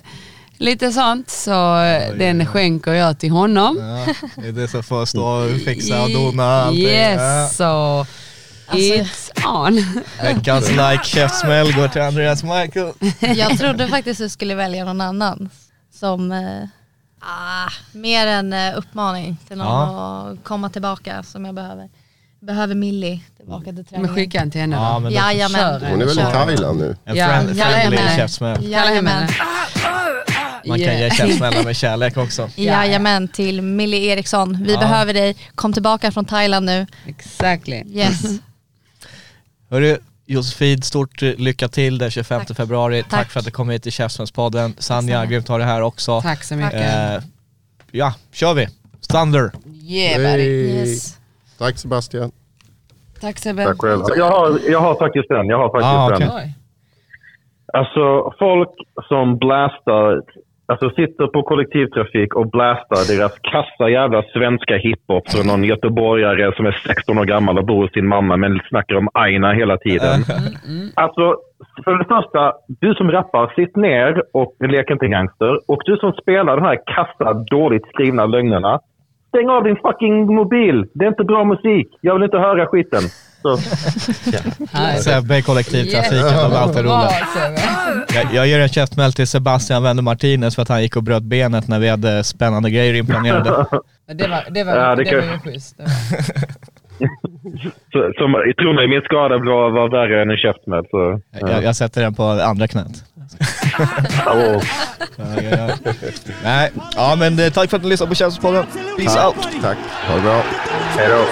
lite sånt. Så eh, den skänker jag till honom. Ja, det är det som får stå och fixa och *laughs* dona allting. Yes, så it's on. Ja. *laughs* Veckans like käftsmäll går till Andreas Michael. *laughs* Jag trodde faktiskt du skulle välja någon annan som eh, ah, mer en eh, uppmaning till någon att komma tillbaka som jag behöver. Behöver Millie tillbaka till Men träningen. skicka en till henne Ja, då. men då- Jajamän. Hon är väl i. Thailand nu? En Ja, friend, friendly käftsmäll. Jajamän. Man kan ge Yeah. käftsmällar med kärlek också. *laughs* Jajamän till Millie Eriksson. Vi Ja. behöver dig. Kom tillbaka från Thailand nu. Exactly. Yes. Hörru, Josefin, stort eh, lycka till den 25 Tack. februari. Tack. Tack. för att du kom hit till Käftsmällspodden. Sanja, grymt att ha dig här också. Tack så mycket. Eh, ja, kör vi. Thunder. Yeah buddy. yes. Tack Sebastian. Tack Sebbe. Tack själv. Jag har, jag har faktiskt en. Jag har faktiskt Ah, okej. en. Alltså folk som blastar, alltså sitter på kollektivtrafik och blastar deras kassa jävla svenska hiphop från någon göteborgare som är 16 år gammal och bor hos sin mamma men snackar om Aina hela tiden. Alltså, för det första, du som rappar, sitt ner och lek inte gangster. Och du som spelar de här kassa, dåligt skrivna lögnerna, stäng av din fucking mobil. Det är inte bra musik. Jag vill inte höra skiten. Så, Sebbe i kollektivtrafiken, de är alltid roliga. Jag, jag ger en käftsmäll till Sebastian Wende Martinez för att han gick och bröt benet när vi hade spännande grejer inplanerade. Det var, det var, Ja, det det kan- var ju schysst. *laughs* Så, som, tro mig, min skada var, var värre än en käftsmäll. Så, Jag, jag sätter den på andra knät. Ja, ja, ja. Nej, ja men eh, tack för att ni lyssnade på Känslospodden. Peace Tack, out! tack. Ha det bra. Hej då.